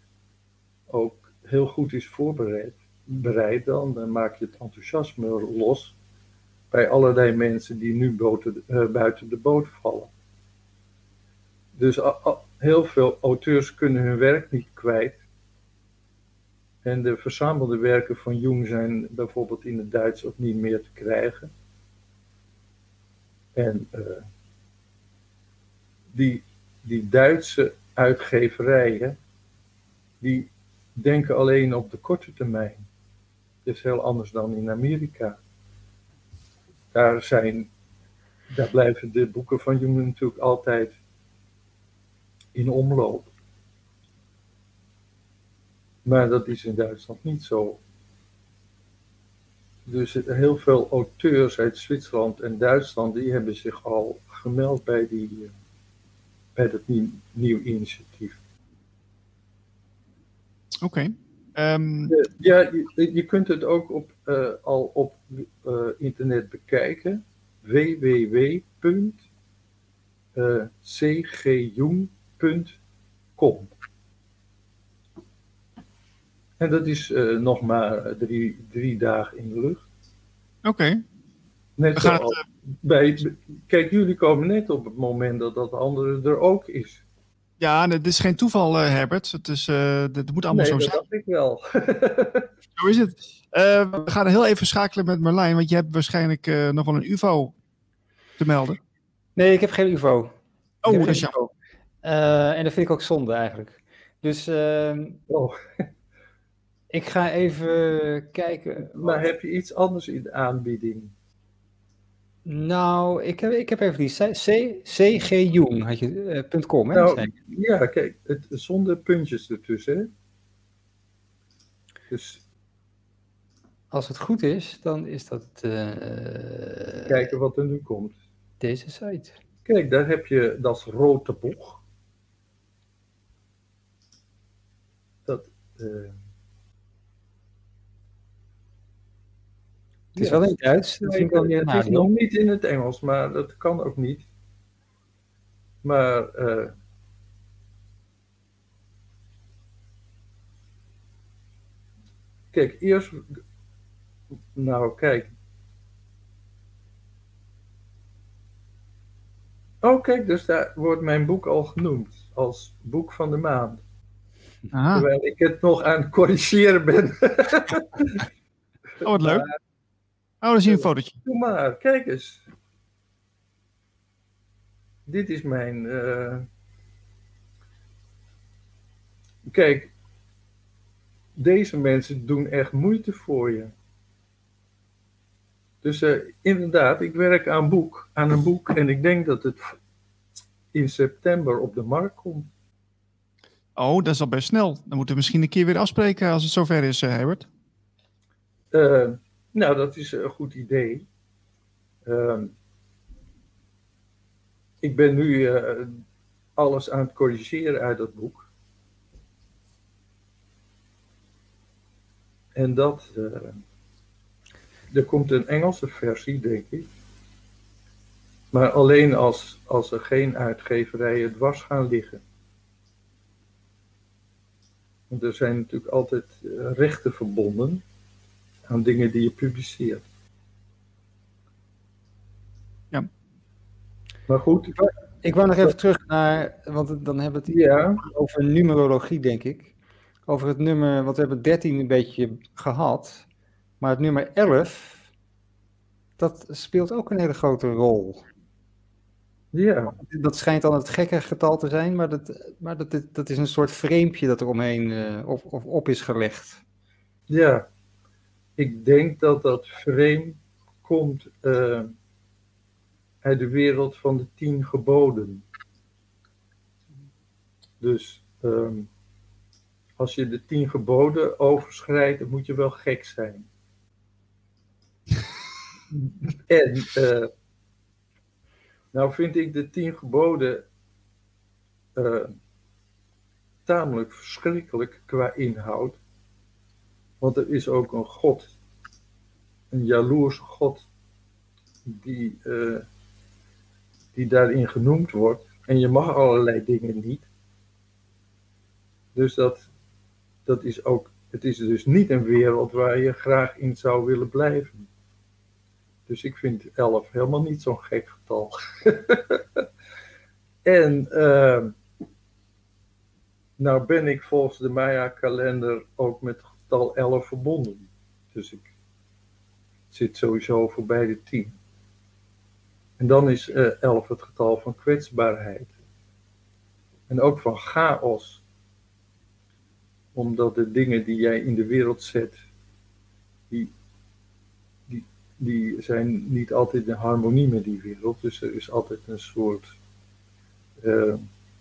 ook heel goed is voorbereid, bereid, dan maak je het enthousiasme los bij allerlei mensen die nu uh, buiten de boot vallen. Dus heel veel auteurs kunnen hun werk niet kwijt. En de verzamelde werken van Jung zijn bijvoorbeeld in het Duits ook niet meer te krijgen. En uh, die, die Duitse uitgeverijen, die denken alleen op de korte termijn. Dat is heel anders dan in Amerika. Daar, zijn, daar blijven de boeken van Jung natuurlijk altijd in omloop. Maar dat is in Duitsland niet zo. Dus heel veel auteurs uit Zwitserland en Duitsland die hebben zich al gemeld bij, die, bij dat nieuw, nieuw initiatief. Oké. Okay. Um... Ja, je, je, kunt het ook op, uh, al op uh, internet bekijken. www.cgjung.com En dat is uh, nog maar drie, drie dagen in de lucht. Oké. Okay. Net zoals het... bij, kijk, jullie komen net op het moment dat dat andere er ook is. Ja, het is geen toeval, uh, Herbert. Het, is, uh, het moet allemaal nee, zo dat zijn. dacht ik wel. [LAUGHS] zo is het. Uh, we gaan heel even schakelen met Marlijn, want je hebt waarschijnlijk nog wel een UFO te melden. Nee, ik heb geen UFO. Oh, dat is jammer. en dat vind ik ook zonde eigenlijk. Dus ehm, oh. [LAUGHS] ik ga even kijken. Maar heb je iets anders in de aanbieding? Nou, ik heb, ik heb even die cgjung, had je, uh, .com, hè? Nou, ja, kijk, het, zonder puntjes ertussen, hè? Dus... Als het goed is, dan is dat... Uh, Kijken wat er nu komt. Deze site. Kijk, daar heb je dat rode boeg. Dat... Uh, Het is wel in het Duits. Dat vind ik wel weer het is nog niet in het Engels, maar dat kan ook niet. Maar uh, kijk, eerst. Nou, kijk. Oh, kijk, dus daar wordt mijn boek al genoemd als boek van de maand. Aha. Terwijl ik het nog aan het corrigeren ben. oh, wat leuk. Oh, dan zie je een fotootje. Doe maar, kijk eens. Dit is mijn. Uh... Kijk, deze mensen doen echt moeite voor je. Dus inderdaad, ik werk aan, boek, aan een boek en ik denk dat het in september op de markt komt. Oh, dat is al best snel. Dan moeten we misschien een keer weer afspreken als het zover is, Herbert. Nou, dat is een goed idee. Ehm, ik ben nu alles aan het corrigeren uit dat boek. En dat, uh, er komt een Engelse versie, denk ik. Maar alleen als, als er geen uitgeverijen dwars gaan liggen. Want er zijn natuurlijk altijd eh, rechten verbonden aan dingen die je publiceert. Ja. Maar goed. Ik wou nog even terug naar, want dan hebben we het ja. over numerologie, denk ik. Over het nummer, want we hebben 13 een beetje gehad. Maar het nummer 11, dat speelt ook een hele grote rol. Ja. Dat schijnt dan het gekke getal te zijn, maar dat, maar dat, dat is een soort vreempje dat er omheen uh, op, op, op is gelegd. Ja, ik denk dat dat frame komt uh, uit de wereld van de tien geboden. Dus um, als je de tien geboden overschrijdt, dan moet je wel gek zijn. [LAUGHS] en uh, nou vind ik de tien geboden uh, tamelijk verschrikkelijk qua inhoud. Want er is ook een God, een jaloerse God, die, uh, die daarin genoemd wordt. En je mag allerlei dingen niet. Dus dat, dat is ook, het is dus niet een wereld waar je graag in zou willen blijven. Dus ik vind 11 helemaal niet zo'n gek getal. [LAUGHS] en uh, nou ben ik volgens de Maya-kalender ook met getal 11 verbonden. Dus ik zit sowieso voorbij de 10. En dan is uh, 11 het getal van kwetsbaarheid. En ook van chaos. Omdat de dingen die jij in de wereld zet, die die zijn niet altijd in harmonie met die wereld. Dus er is altijd een soort uh,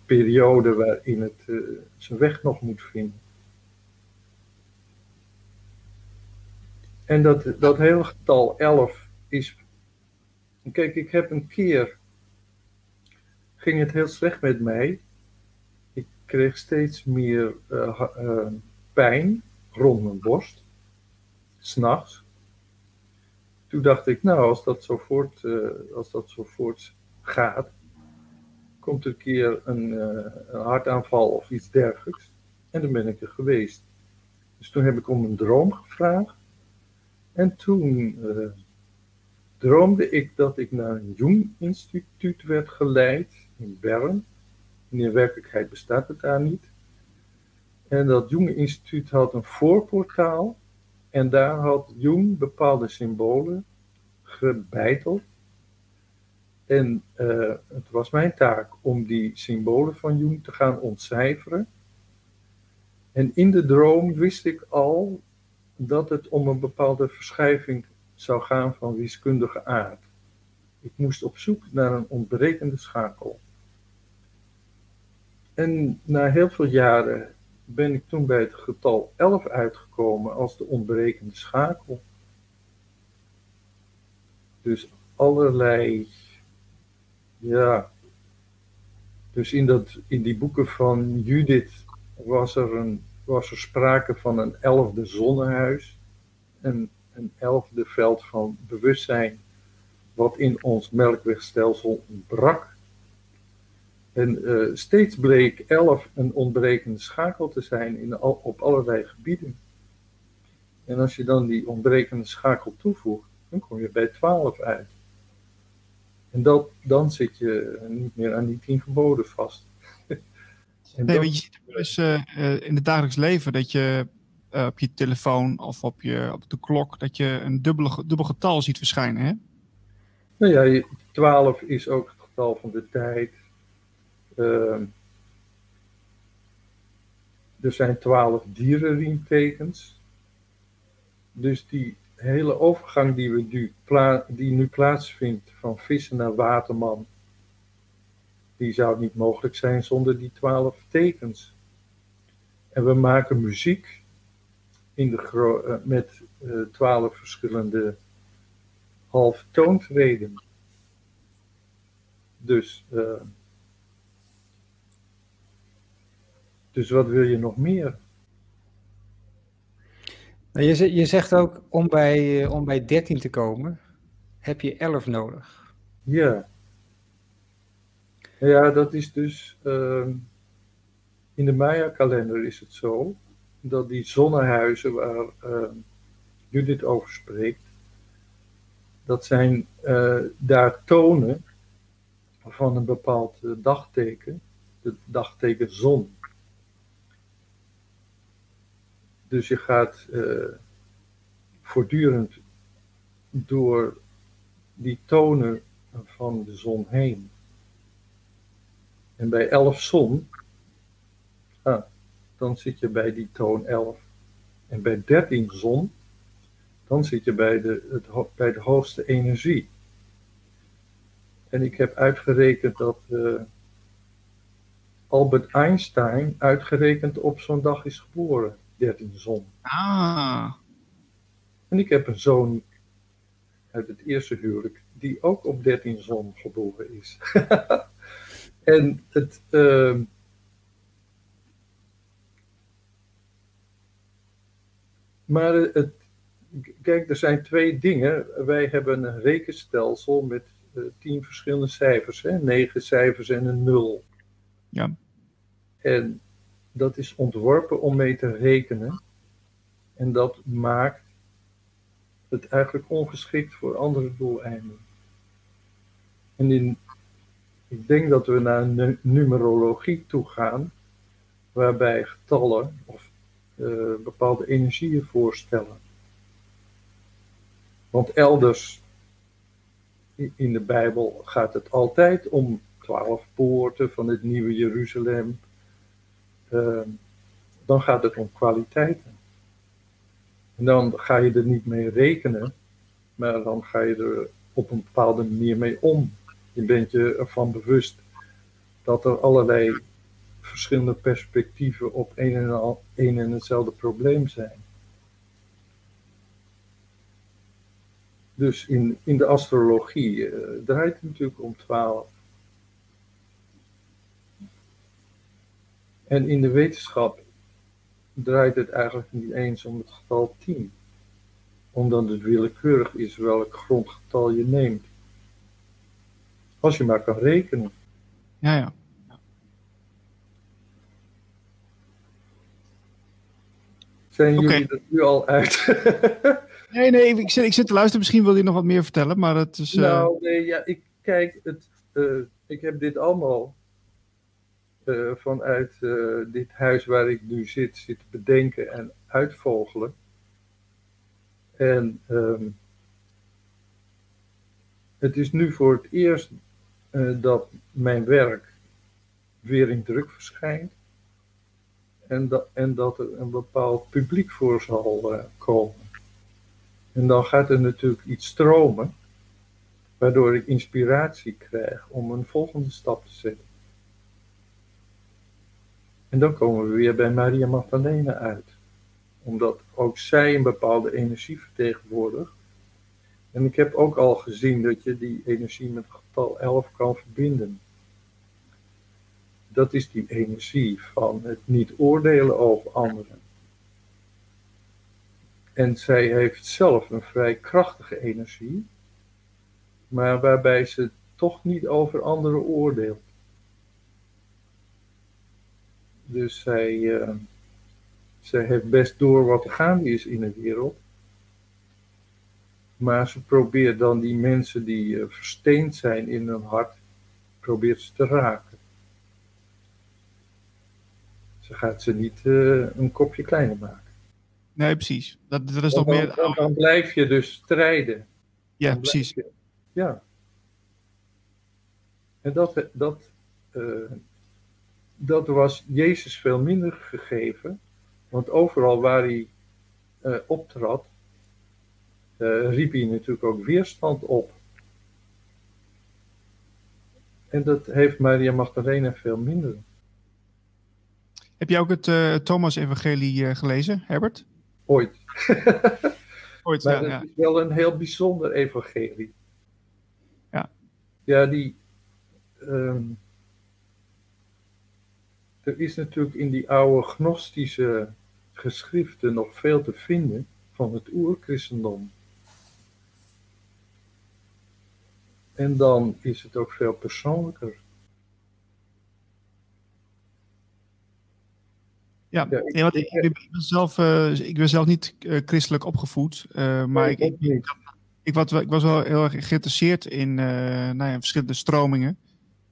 periode waarin het uh, zijn weg nog moet vinden. En dat, dat hele getal 11 is. Kijk, ik heb een keer. ging het heel slecht met mij. Ik kreeg steeds meer uh, pijn rond mijn borst. S'nachts toen dacht ik, nou, als dat zo voort, uh, als dat zo voort gaat, komt er een keer een, een, hartaanval of iets dergelijks. En dan ben ik er geweest. Dus toen heb ik om een droom gevraagd. En toen uh, droomde ik dat ik naar een Jung-instituut werd geleid in Bern. In werkelijkheid bestaat het daar niet. En dat Jung-instituut had een voorportaal en daar had Jung bepaalde symbolen gebeiteld. En uh, het was mijn taak om die symbolen van Jung te gaan ontcijferen. En in de droom wist ik al dat het om een bepaalde verschuiving zou gaan van wiskundige aard. Ik moest op zoek naar een ontbrekende schakel. En na heel veel jaren ben ik toen bij het getal 11 uitgekomen als de ontbrekende schakel. Dus allerlei, ja. Dus in, dat, in die boeken van Judith was er, een, was er sprake van een elfde zonnehuis. Een, een elfde veld van bewustzijn, wat in ons melkwegstelsel ontbrak. En uh, steeds bleek 11 een ontbrekende schakel te zijn in al, op allerlei gebieden. En als je dan die ontbrekende schakel toevoegt, dan kom je bij 12 uit. En dan zit je niet meer aan die 10 geboden vast. Nee, dat... je ziet dus uh, in het dagelijks leven dat je uh, op je telefoon of op, je, op de klok, dat je een dubbele, dubbel getal ziet verschijnen. Hè? Nou ja, 12 is ook het getal van de tijd Uh, er zijn twaalf dierenriemtekens. Dus die hele overgang die, we nu, die nu plaatsvindt van vissen naar waterman, die zou niet mogelijk zijn zonder die twaalf tekens. En we maken muziek in de uh, met uh, twaalf verschillende half toontreden. Dus, uh, dus wat wil je nog meer? Nou, je, je zegt ook, om bij, om bij 13 te komen, heb je 11 nodig. Ja. Ja, dat is dus... Uh, in de Maya-kalender is het zo dat die zonnehuizen waar uh, Judith over spreekt, dat zijn uh, daar tonen van een bepaald uh, dagteken, het dagteken zon. Dus je gaat voortdurend door die tonen van de zon heen. En bij elf zon ah, dan zit je bij die toon 11. En bij 13 zon, dan zit je bij de, het, bij de hoogste energie. En ik heb uitgerekend dat uh, Albert Einstein uitgerekend op zo'n dag is geboren, 13 zon. Ah. En ik heb een zoon uit het eerste huwelijk die ook op 13 zon geboren is. [LAUGHS] en het, uh, Maar het, kijk, er zijn twee dingen. Wij hebben een rekenstelsel met uh, tien verschillende cijfers, hè? negen cijfers en een nul. Ja. En dat is ontworpen om mee te rekenen. En dat maakt het eigenlijk ongeschikt voor andere doeleinden. En in, ik denk dat we naar een numerologie toe gaan, waarbij getallen of uh, bepaalde energieën voorstellen. Want elders in de Bijbel gaat het altijd om twaalf poorten van het nieuwe Jeruzalem. Uh, dan gaat het om kwaliteiten. En dan ga je er niet mee rekenen, maar dan ga je er op een bepaalde manier mee om. Je bent je ervan bewust dat er allerlei verschillende perspectieven op een en, al, en hetzelfde probleem zijn. Dus in, in de astrologie uh, draait het natuurlijk om 12. En in de wetenschap draait het eigenlijk niet eens om het getal 10. Omdat het willekeurig is welk grondgetal je neemt. Als je maar kan rekenen. Ja, ja. Zijn jullie er nu al uit? [LAUGHS] nee, nee, ik zit, ik zit te luisteren. Misschien wil je nog wat meer vertellen, maar het is... Uh... Nou, nee, ja, ik kijk, het, uh, ik heb dit allemaal uh, vanuit dit huis waar ik nu zit, zitten bedenken en uitvogelen. En um, het is nu voor het eerst dat mijn werk weer in druk verschijnt en, dat, en dat er een bepaald publiek voor zal uh, komen. En dan gaat er natuurlijk iets stromen, waardoor ik inspiratie krijg om een volgende stap te zetten. En dan komen we weer bij Maria Magdalena uit, omdat ook zij een bepaalde energie vertegenwoordigt. En ik heb ook al gezien dat je die energie met het getal 11 kan verbinden dat is die energie van het niet oordelen over anderen. En zij heeft zelf een vrij krachtige energie, maar waarbij ze toch niet over anderen oordeelt. Dus zij, uh, zij heeft best door wat er gaande is in de wereld. Maar ze probeert dan die mensen die uh, versteend zijn in hun hart, probeert ze te raken gaat ze niet uh, een kopje kleiner maken. Nee, precies. Dat, dat is toch dan, meer... Dan, dan, blijf je dus strijden. Ja, precies. Je, ja. En dat, dat, uh, dat was Jezus veel minder gegeven. Want overal waar hij uh, optrad, riep hij natuurlijk ook weerstand op. En dat heeft Maria Magdalena veel minder. Heb jij ook het uh, Thomas-evangelie gelezen, Herbert? Ooit. [LAUGHS] Ooit, maar ja, het is wel een heel bijzonder evangelie. Ja. Ja, die... Um, er is natuurlijk in die oude gnostische geschriften nog veel te vinden van het oerchristendom. En dan is het ook veel persoonlijker. Ja, ja ik, want ik, ik, ben zelf, uh, ik ben zelf niet uh, christelijk opgevoed, uh, maar nee, ik, ik, ik, was, ik was wel heel erg geïnteresseerd in nou ja, verschillende stromingen.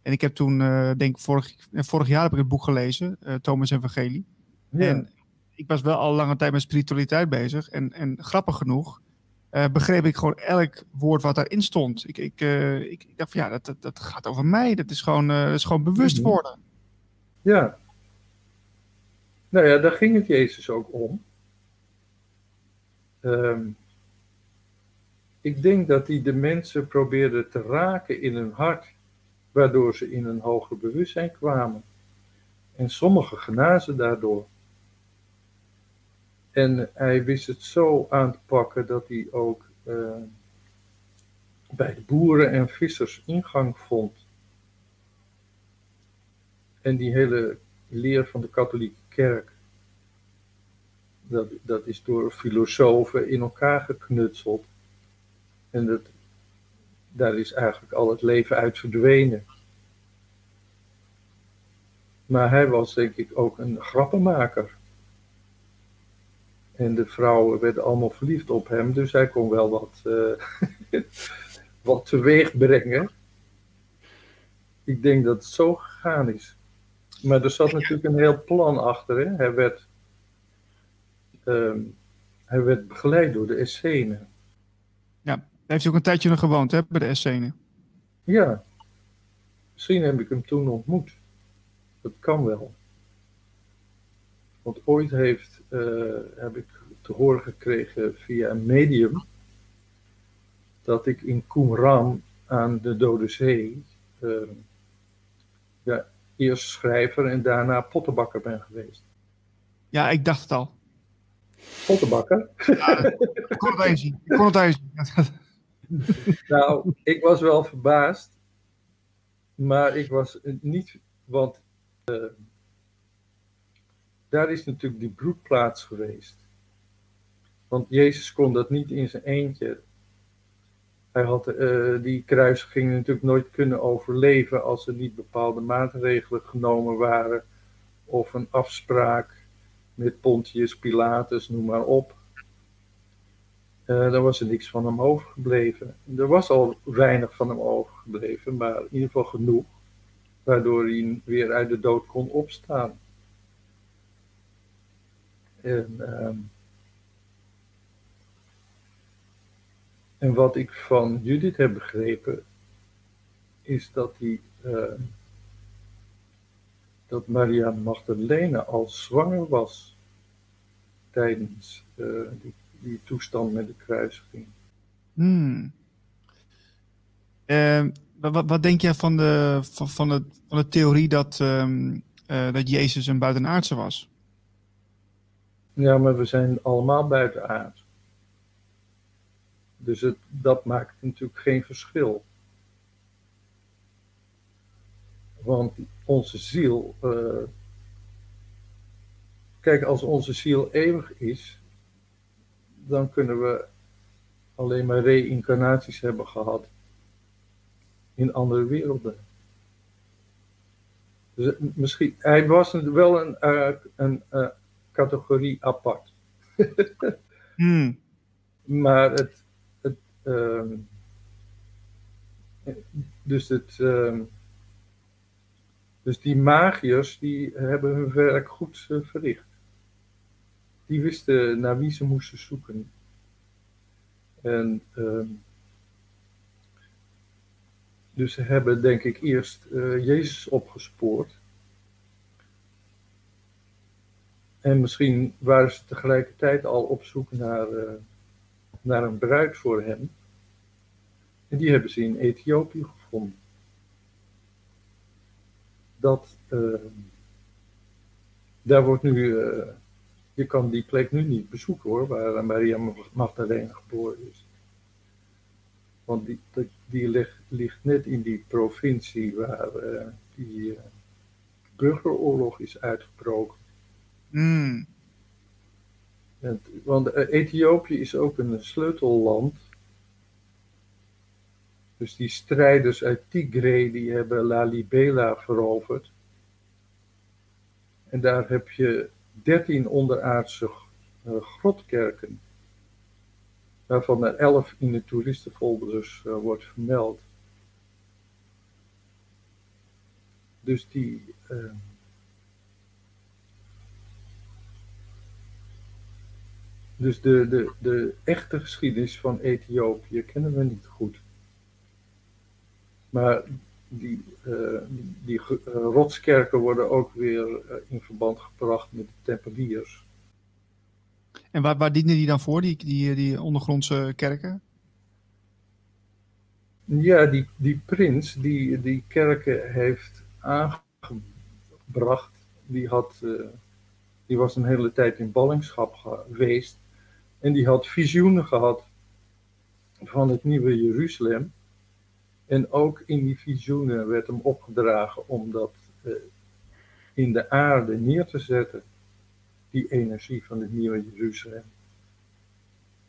En ik heb toen, denk ik, vorig, vorig jaar heb ik het boek gelezen, Thomas Evangelie. Ja. En ik was wel al lange tijd met spiritualiteit bezig. En, en grappig genoeg begreep ik gewoon elk woord wat daarin stond. Ik, ik, ik, dacht van ja, dat, dat, dat, gaat over mij. Dat is gewoon, dat is gewoon bewust worden. Ja, nou ja, daar ging het Jezus ook om. Um, ik denk dat hij de mensen probeerde te raken in hun hart, waardoor ze in een hoger bewustzijn kwamen. En sommigen genazen daardoor. En hij wist het zo aan te pakken dat hij ook uh, bij de boeren en vissers ingang vond. En die hele leer van de katholieke kerk. Dat, dat is door filosofen in elkaar geknutseld. En dat, daar is eigenlijk al het leven uit verdwenen. Maar hij was denk ik ook een grappenmaker. En de vrouwen werden allemaal verliefd op hem, dus hij kon wel wat, uh, [LAUGHS] wat teweeg brengen. Ik denk dat het zo gegaan is. Maar er zat natuurlijk een heel plan achter. Hè? Hij, werd, um, hij werd begeleid door de Essenen. Ja, daar heeft hij ook een tijdje nog gewoond hè, bij de Essenen. Ja, misschien heb ik hem toen ontmoet. Dat kan wel. Want ooit heeft, uh, heb ik te horen gekregen via een medium dat ik in Qumran aan de Dode Zee uh, ja, eerst schrijver en daarna pottenbakker ben geweest. Ja, ik dacht het al. Pottenbakker? Ja, ik kon het eens zien. Ik kon het nou, ik was wel verbaasd. Maar ik was niet, want uh, daar is natuurlijk die broedplaats geweest. Want Jezus kon dat niet in zijn eentje. Hij had uh, die kruisiging natuurlijk nooit kunnen overleven als er niet bepaalde maatregelen genomen waren. Of een afspraak met Pontius Pilatus, noem maar op. Uh, daar was er niks van hem overgebleven. Er was al weinig van hem overgebleven, maar in ieder geval genoeg. Waardoor hij weer uit de dood kon opstaan. En... Uh, En wat ik van Judith heb begrepen, is dat die, uh, dat Maria Magdalena al zwanger was tijdens uh, die, toestand met de kruisiging. Hmm. Uh, wat, wat, denk jij van de, van, de, van de theorie dat, um, dat Jezus een buitenaardse was? Ja, maar we zijn allemaal buitenaards. Dus het, dat maakt natuurlijk geen verschil. Want onze ziel. Uh, kijk, als onze ziel eeuwig is, dan kunnen we alleen maar reïncarnaties hebben gehad in andere werelden. Dus misschien, hij was wel een, uh, een uh, categorie apart. [LAUGHS] hmm. Maar het, Ehm, dus, het, uh, dus die magiërs die hebben hun werk goed uh, verricht. Die wisten naar wie ze moesten zoeken. En uh, dus ze hebben denk ik eerst uh, Jezus opgespoord. En misschien waren ze tegelijkertijd al op zoek naar naar een bruid voor hem. En die hebben ze in Ethiopië gevonden. Dat, uh, daar wordt nu, uh, je kan die plek nu niet bezoeken hoor, waar Maria Magdalena geboren is. Want die, die ligt, ligt net in die provincie waar die burgeroorlog is uitgebroken. Mm. want Ethiopië is ook een sleutelland dus die strijders uit Tigray, die hebben Lalibela veroverd. En daar heb je dertien onderaardse uh, grotkerken. Waarvan er elf in de toeristenfolders uh, wordt vermeld. Dus die... dus de, de, de echte geschiedenis van Ethiopië kennen we niet goed. Maar die, uh, die, uh, rotskerken worden ook weer uh, in verband gebracht met de tempeliers. En waar, waar dienen die dan voor, die, die, die ondergrondse kerken? Ja, die, die prins die die kerken heeft aangebracht, die, had, die was een hele tijd in ballingschap geweest. En die had visioenen gehad van het nieuwe Jeruzalem. En ook in die visioenen werd hem opgedragen om dat uh, in de aarde neer te zetten, die energie van het nieuwe Jeruzalem.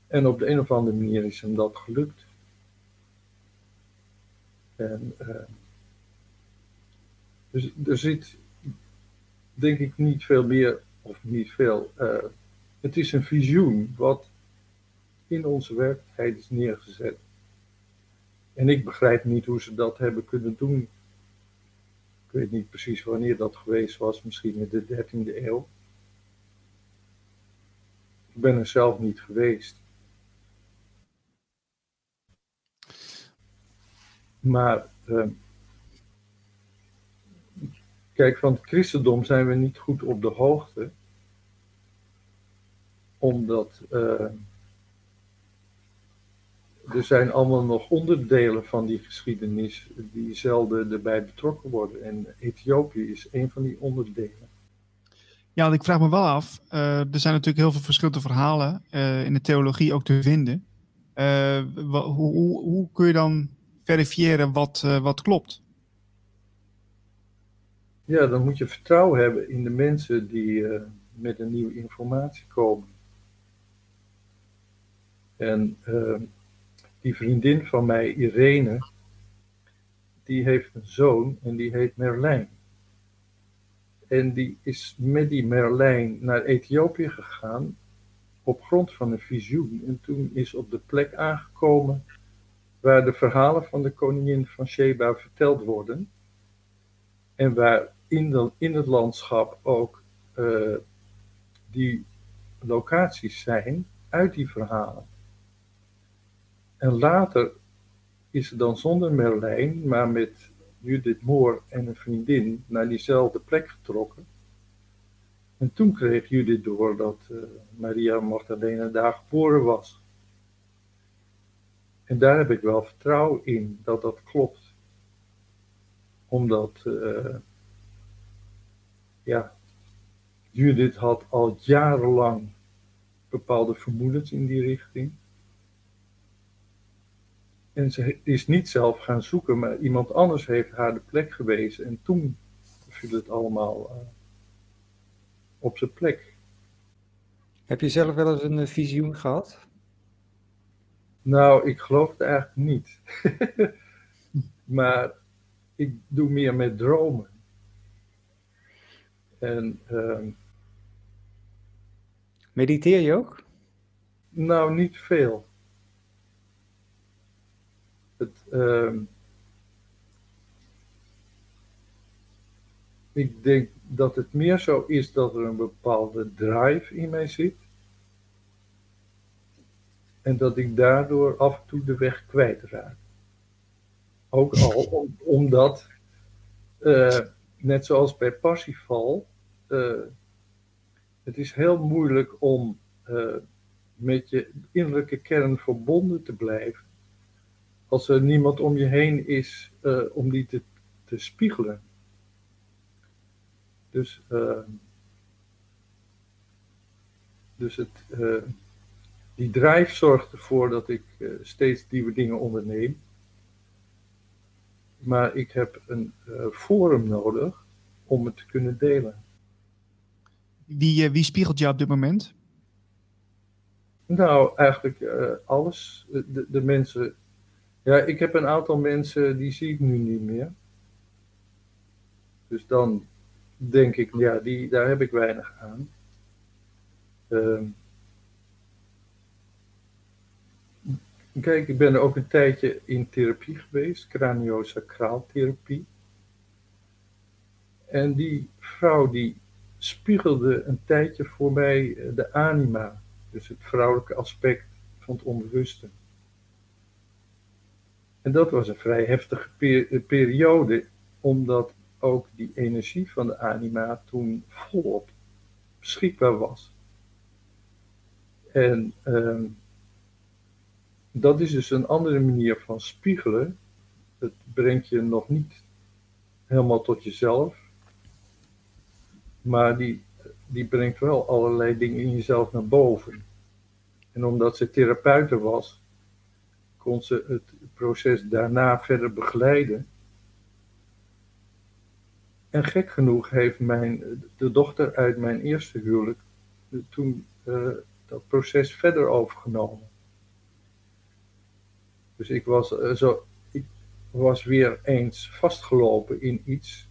En op de een of andere manier is hem dat gelukt. En, uh, dus er zit, denk ik, niet veel meer, of niet veel. Uh, het is een visioen wat in onze werkelijkheid is neergezet. En ik begrijp niet hoe ze dat hebben kunnen doen. Ik weet niet precies wanneer dat geweest was, misschien in de 13e eeuw. Ik ben er zelf niet geweest. Maar uh, kijk, van het christendom zijn we niet goed op de hoogte. Omdat uh, er zijn allemaal nog onderdelen van die geschiedenis die zelden erbij betrokken worden. En Ethiopië is een van die onderdelen. Ja, ik vraag me wel af. Uh, er zijn natuurlijk heel veel verschillende verhalen uh, in de theologie ook te vinden. Uh, hoe, hoe, hoe, kun je dan verifiëren wat, wat klopt? Ja, dan moet je vertrouwen hebben in de mensen die met een nieuwe informatie komen. En die vriendin van mij, Irene, die heeft een zoon en die heet Merlijn. En die is met die Merlijn naar Ethiopië gegaan op grond van een visioen. En toen is op de plek aangekomen waar de verhalen van de koningin van Sheba verteld worden. En waar in, in het landschap ook uh, die locaties zijn uit die verhalen. En later is ze dan zonder Merlijn, maar met Judith Moore en een vriendin naar diezelfde plek getrokken. En toen kreeg Judith door dat uh, Maria Magdalena daar geboren was. En daar heb ik wel vertrouwen in dat dat klopt. Omdat, uh, ja, Judith had al jarenlang bepaalde vermoedens in die richting. En ze is niet zelf gaan zoeken, maar iemand anders heeft haar de plek gewezen. En toen viel het allemaal uh, op zijn plek. Heb je zelf wel eens een uh, visioen gehad? Nou, ik geloof het eigenlijk niet. [LAUGHS] maar ik doe meer met dromen. En. Uh, Mediteer je ook? Nou, niet veel. Uh, ik denk dat het meer zo is dat er een bepaalde drive in mij zit. En dat ik daardoor af en toe de weg kwijtraak. Ook al om, omdat, uh, net zoals bij Parsifal, uh, het is heel moeilijk om uh, met je innerlijke kern verbonden te blijven. Als er niemand om je heen is uh, om die te, te spiegelen. Dus, uh, dus het, uh, die drive zorgt ervoor dat ik steeds nieuwe dingen onderneem. Maar ik heb een forum nodig om het te kunnen delen. Wie, wie spiegelt jou op dit moment? Nou, eigenlijk uh, alles. De, de, mensen. Ja, ik heb een aantal mensen die zie ik nu niet meer. Dus dan denk ik, ja, die, daar heb ik weinig aan. Uh, kijk, ik ben ook een tijdje in therapie geweest, craniosacraaltherapie. En die vrouw die spiegelde een tijdje voor mij eh, de anima dus het vrouwelijke aspect van het onbewuste. En dat was een vrij heftige periode, omdat ook die energie van de anima toen volop beschikbaar was. En uh, dat is dus een andere manier van spiegelen. Het brengt je nog niet helemaal tot jezelf, maar die die brengt wel allerlei dingen in jezelf naar boven. En omdat ze therapeute was, kon ze het proces daarna verder begeleiden. En gek genoeg heeft mijn, de dochter uit mijn eerste huwelijk toen uh, dat proces verder overgenomen. Dus ik was, uh, zo, ik was weer eens vastgelopen in iets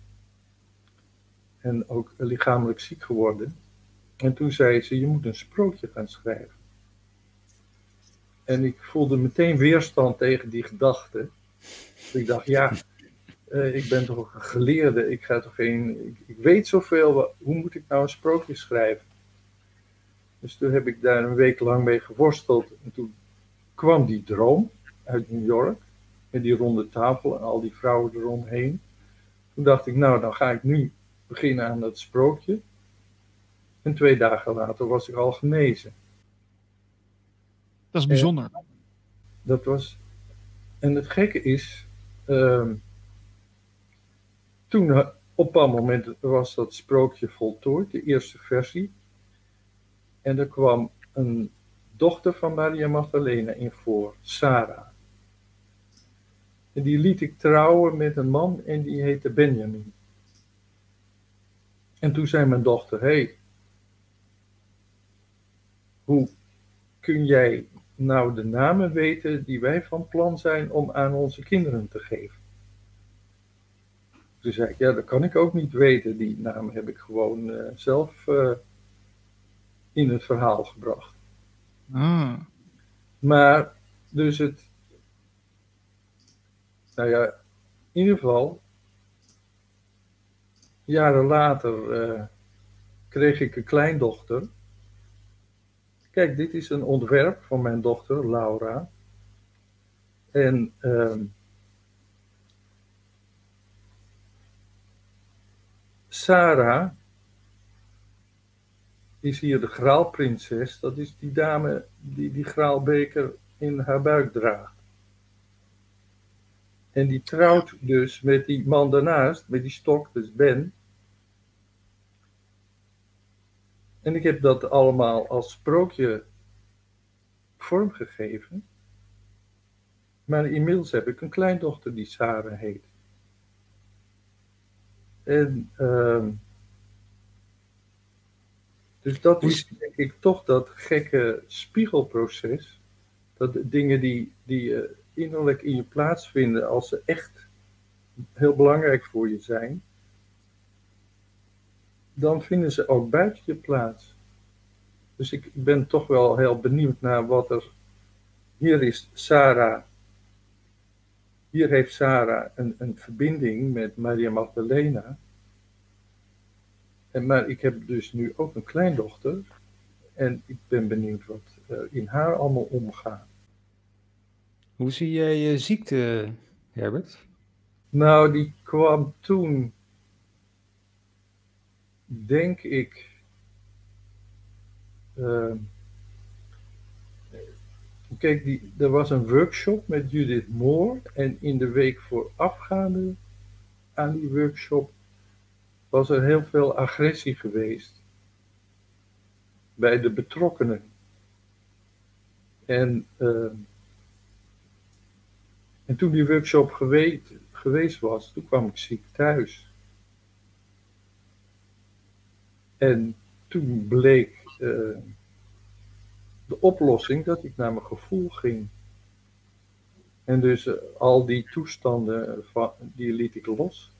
en ook lichamelijk ziek geworden. En toen zei ze, je moet een sprookje gaan schrijven. En ik voelde meteen weerstand tegen die gedachte. Ik dacht, ja, uh, ik ben toch een geleerde, ik ga toch geen, ik, ik, weet zoveel, hoe moet ik nou een sprookje schrijven? Dus toen heb ik daar een week lang mee geworsteld. En toen kwam die droom uit New York, met die ronde tafel en al die vrouwen eromheen. Toen dacht ik, nou, dan ga ik nu beginnen aan dat sprookje. En twee dagen later was ik al genezen. Dat is bijzonder. En dat was. En het gekke is. Uh, toen op een moment was dat sprookje voltooid, de eerste versie. En er kwam een dochter van Maria Magdalena in voor, Sarah. En die liet ik trouwen met een man en die heette Benjamin. En toen zei mijn dochter: hey, hoe kun jij nou de namen weten die wij van plan zijn om aan onze kinderen te geven? Toen zei ik: Ja, dat kan ik ook niet weten. Die namen heb ik gewoon uh, zelf uh, in het verhaal gebracht. Ah. Maar, dus het. Nou ja, in ieder geval, jaren later uh, kreeg ik een kleindochter. Kijk, dit is een ontwerp van mijn dochter, Laura. En uh, Sarah is hier de graalprinses. Dat is die dame die die graalbeker in haar buik draagt. En die trouwt dus met die man daarnaast, met die stok, dus Ben. En ik heb dat allemaal als sprookje vormgegeven. Maar inmiddels heb ik een kleindochter die Sarah heet. En uh, dus dat is denk ik toch dat gekke spiegelproces. Dat de dingen die, die uh, innerlijk in je plaatsvinden, als ze echt heel belangrijk voor je zijn, dan vinden ze ook buiten je plaats. Dus ik ben toch wel heel benieuwd naar wat er. Hier is Sarah. Hier heeft Sarah een, een verbinding met Maria Magdalena. En, maar ik heb dus nu ook een kleindochter. En ik ben benieuwd wat er in haar allemaal omgaat. Hoe zie jij je ziekte, Herbert? Nou, die kwam toen denk ik. Uh, kijk, die, er was een workshop met Judith Moore. En in de week voorafgaande aan die workshop was er heel veel agressie geweest bij de betrokkenen. En, uh, en toen die workshop geweest, geweest was, toen kwam ik ziek thuis. En toen bleek uh, de oplossing dat ik naar mijn gevoel ging. En dus uh, al die toestanden, van, die liet ik los.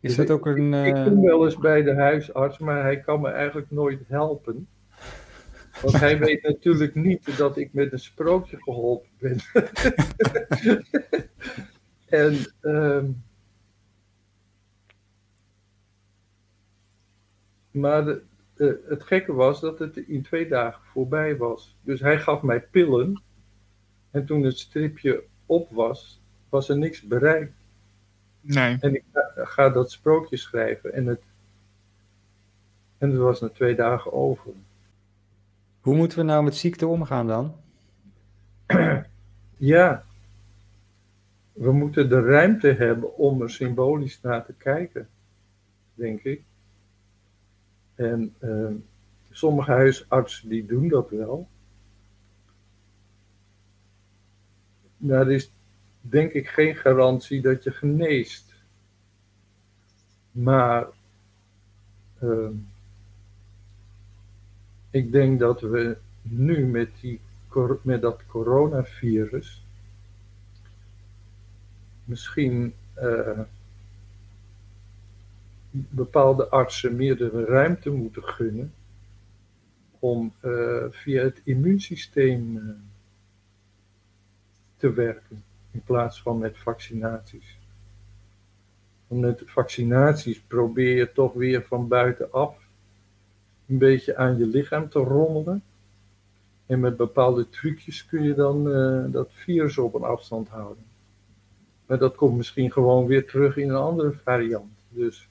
Is dat ook een. Ik, ik kom wel eens bij de huisarts, maar hij kan me eigenlijk nooit helpen. Want hij weet [LAUGHS] natuurlijk niet dat ik met een sprookje geholpen ben. [LAUGHS] en um, maar de, het gekke was dat het in twee dagen voorbij was. Dus hij gaf mij pillen. En toen het stripje op was, was er niks bereikt. Nee. En ik ga, ga dat sprookje schrijven. En het, en het was na twee dagen over. Hoe moeten we nou met ziekte omgaan dan? [CLEARS THROAT] Ja, we moeten de ruimte hebben om er symbolisch naar te kijken, denk ik. En uh, sommige huisartsen die doen dat wel. Maar er is denk ik geen garantie dat je geneest. Maar uh, ik denk dat we nu met, die, met dat coronavirus misschien uh, bepaalde artsen meer de ruimte moeten gunnen om uh, via het immuunsysteem uh, te werken in plaats van met vaccinaties. Want met vaccinaties probeer je toch weer van buitenaf een beetje aan je lichaam te rommelen. En met bepaalde trucjes kun je dan uh, dat virus op een afstand houden. Maar dat komt misschien gewoon weer terug in een andere variant. Dus.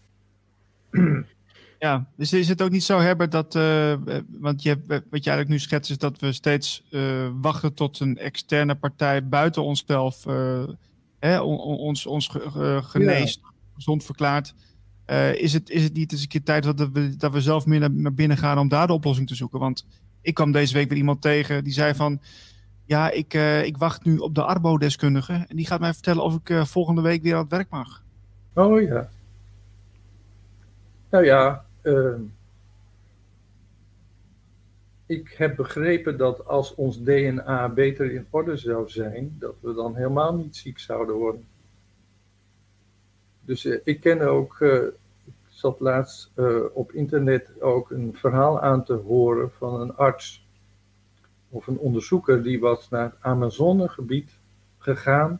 Ja, dus is het ook niet zo, Herbert, dat. Uh, want je hebt, wat je eigenlijk nu schetst, is dat we steeds uh, wachten tot een externe partij buiten onszelf hè, ons, ons geneest, ja. gezond verklaart. Uh, is, het, is het niet eens een keer tijd dat we, dat we zelf meer naar, naar, binnen gaan om daar de oplossing te zoeken? Want ik kwam deze week weer iemand tegen die zei van... Ja, ik, uh, ik wacht nu op de Arbo-deskundige. En die gaat mij vertellen of ik uh, volgende week weer aan het werk mag. Oh ja. Nou ja, ehm, ik heb begrepen dat als ons DNA beter in orde zou zijn, dat we dan helemaal niet ziek zouden worden. Dus ik ken ook zat laatst uh, op internet ook een verhaal aan te horen van een arts of een onderzoeker die was naar het Amazonegebied gegaan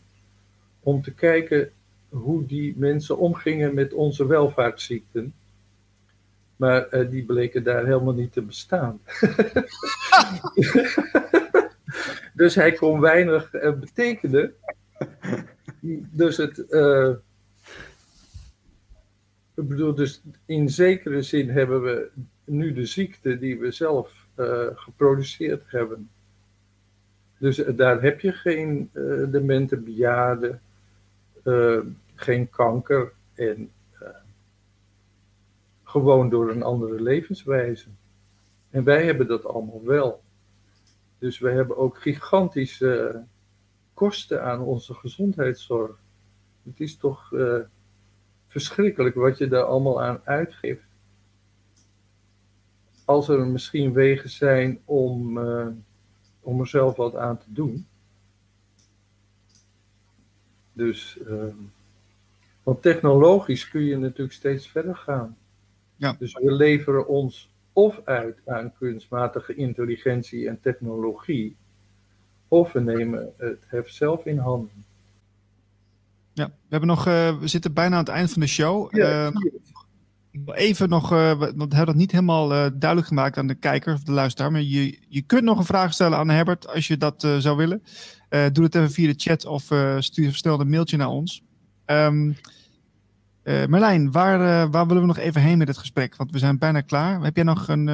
om te kijken hoe die mensen omgingen met onze welvaartsziekten. Maar uh, die bleken daar helemaal niet te bestaan. [LAUGHS] dus hij kon weinig uh, betekenen. Dus het, ik bedoel, dus in zekere zin hebben we nu de ziekte die we zelf geproduceerd hebben. Dus daar heb je geen demente bejaarden, geen kanker en gewoon door een andere levenswijze. En wij hebben dat allemaal wel. Dus we hebben ook gigantische kosten aan onze gezondheidszorg. Het is toch verschrikkelijk wat je daar allemaal aan uitgeeft. Als er misschien wegen zijn om, uh, om er zelf wat aan te doen. Dus, uh, want technologisch kun je natuurlijk steeds verder gaan. Ja. Dus we leveren ons of uit aan kunstmatige intelligentie en technologie, of we nemen het heft zelf in handen. Ja, we, hebben nog, uh, we zitten bijna aan het eind van de show. Ja, uh, ik wil even nog, uh, want we hebben dat niet helemaal duidelijk gemaakt aan de kijker of de luisteraar. Maar je, je kunt nog een vraag stellen aan Herbert als je dat zou willen. doe het even via de chat of stuur snel een mailtje naar ons. Um, Merlijn, waar, waar willen we nog even heen met het gesprek? Want we zijn bijna klaar. Heb jij nog een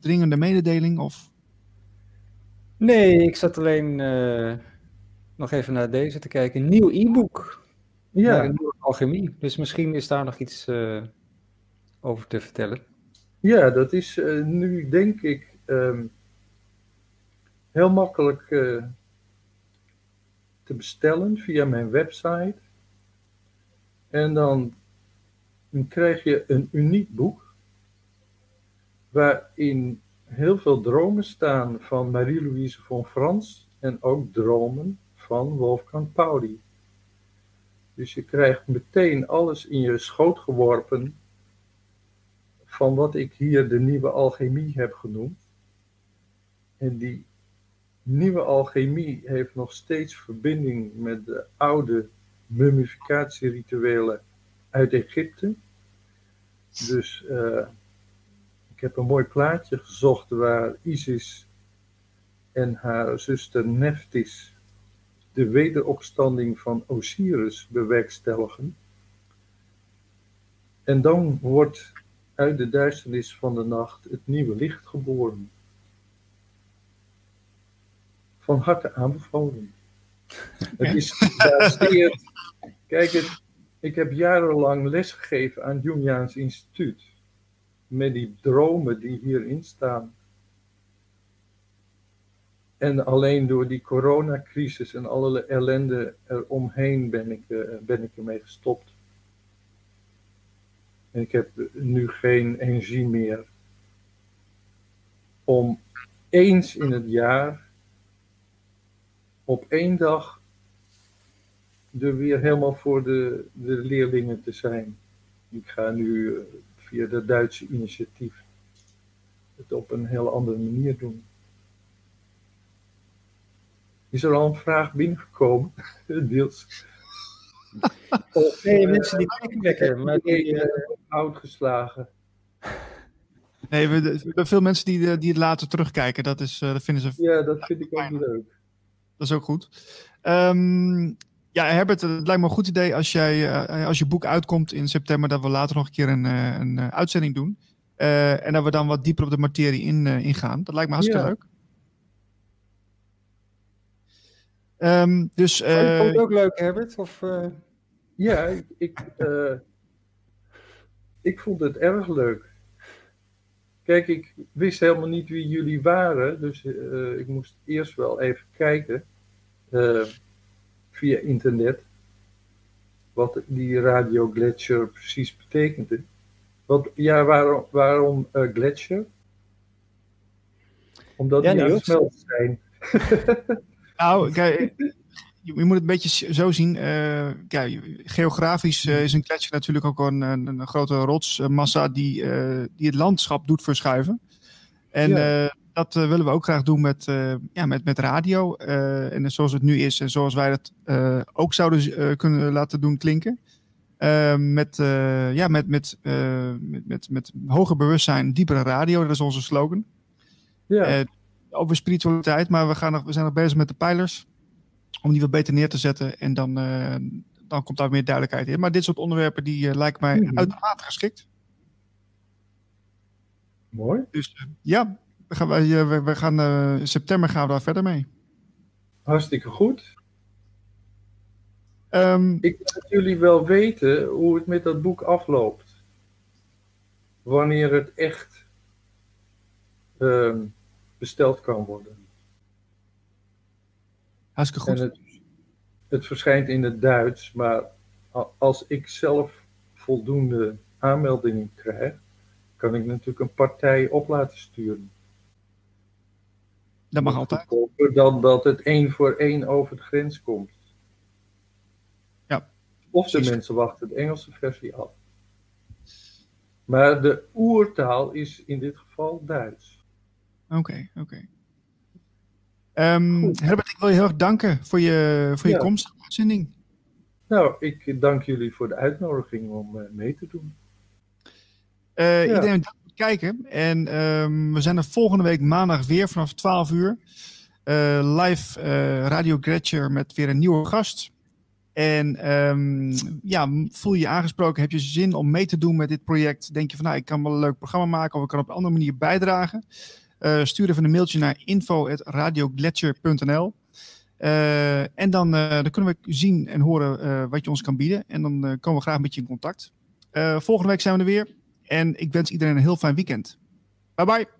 dringende mededeling? Of? Nee, ik zat alleen uh, nog even naar deze te kijken. Nieuw e-book. Ja. Een nieuwe alchemie. Dus misschien is daar nog iets uh, over te vertellen. Ja, dat is uh, nu denk ik um, heel makkelijk te bestellen via mijn website. En dan, dan krijg je een uniek boek waarin heel veel dromen staan van Marie-Louise von Frans en ook dromen van Wolfgang Pauli. Dus je krijgt meteen alles in je schoot geworpen van wat ik hier de nieuwe alchemie heb genoemd. En die nieuwe alchemie heeft nog steeds verbinding met de oude mummificatierituelen uit Egypte. Dus uh, ik heb een mooi plaatje gezocht waar Isis en haar zuster Neftis de wederopstanding van Osiris bewerkstelligen. En dan wordt uit de duisternis van de nacht het nieuwe licht geboren. Van harte aanbevolen. Het is gebaseerd. [LAUGHS] Kijk, het, ik heb jarenlang lesgegeven aan het Jungiaans Instituut met die dromen die hierin staan. En alleen door die coronacrisis en alle ellende eromheen ben ik, uh, ben ik ermee gestopt. En ik heb nu geen energie meer om eens in het jaar op één dag er weer helemaal voor de, de leerlingen te zijn. Ik ga nu eh, via de Duitse initiatief het op een heel andere manier doen. Is er al een vraag binnengekomen, [LAUGHS] Deels? Of, nee, uh, mensen die kijken lekker, maar die uh, oud geslagen. Nee, we, we, hebben veel mensen die, die het later terugkijken. Dat, is, uh, dat vinden ze. Ja, dat vind ik ook leuk. Dat is ook goed. Um, ja, Herbert, het lijkt me een goed idee als, jij, uh, als je boek uitkomt in september, dat we later nog een keer een, uh, een uh, uitzending doen. en dat we dan wat dieper op de materie in, ingaan. Dat lijkt me hartstikke ja. leuk. Um, dus, oh, vond je het ook leuk, Herbert? Of, Ja, ik, ik, ik vond het erg leuk. Kijk, ik wist helemaal niet wie jullie waren, dus ik moest eerst wel even kijken via internet wat die radio gletscher precies betekende. Wat, ja, waarom, waarom uh, gletscher? Omdat ja, die aan het smelten zijn. [LAUGHS] nou, kijk, je, moet het een beetje zo zien. Uh, kijk, geografisch uh, is een gletsjer natuurlijk ook een, een, een grote rotsmassa die, die het landschap doet verschuiven. En ja dat uh, willen we ook graag doen met, uh, ja, met, met radio. En zoals het nu is en zoals wij dat ook zouden kunnen laten doen klinken. met, ja, met, met, met, met, met hoger bewustzijn, diepere radio, dat is onze slogan. Ja. over spiritualiteit, maar we, gaan nog, we zijn nog bezig met de pijlers. Om die wat beter neer te zetten en dan, dan komt daar meer duidelijkheid in. Maar dit soort onderwerpen die lijken mij mm-hmm. uitermate geschikt. Mooi. Dus ja, we gaan, we, we gaan uh, in september gaan we daar verder mee. Hartstikke goed. Um, ik wil jullie wel weten hoe het met dat boek afloopt. Wanneer het echt um, besteld kan worden. Hartstikke goed. Het, het, verschijnt in het Duits, maar als ik zelf voldoende aanmeldingen krijg, kan ik natuurlijk een partij op laten sturen. Dat mag altijd. Dan dat het één voor één over de grens komt. Ja. Of de mensen wachten de Engelse versie af. Maar de oertaal is in dit geval Duits. Oké, okay, oké. Okay. Um, Herbert, ik wil je heel erg danken voor je, voor je ja. komst uitzending. Nou, ik dank jullie voor de uitnodiging om uh, mee te doen. Uh, ja. Iedereen dat kijken. En ehm, we zijn er volgende week maandag weer vanaf 12 uur. Eh, live eh, Radio Gretcher met weer een nieuwe gast. En ehm, ja, voel je je aangesproken? Heb je zin om mee te doen met dit project? Denk je van nou, ik kan wel een leuk programma maken of ik kan op een andere manier bijdragen? Stuur even een mailtje naar info.radiogletcher.nl uh, En dan, dan, kunnen we zien en horen wat je ons kan bieden. En dan komen we graag met je in contact. volgende week zijn we er weer. En ik wens iedereen een heel fijn weekend. Bye bye.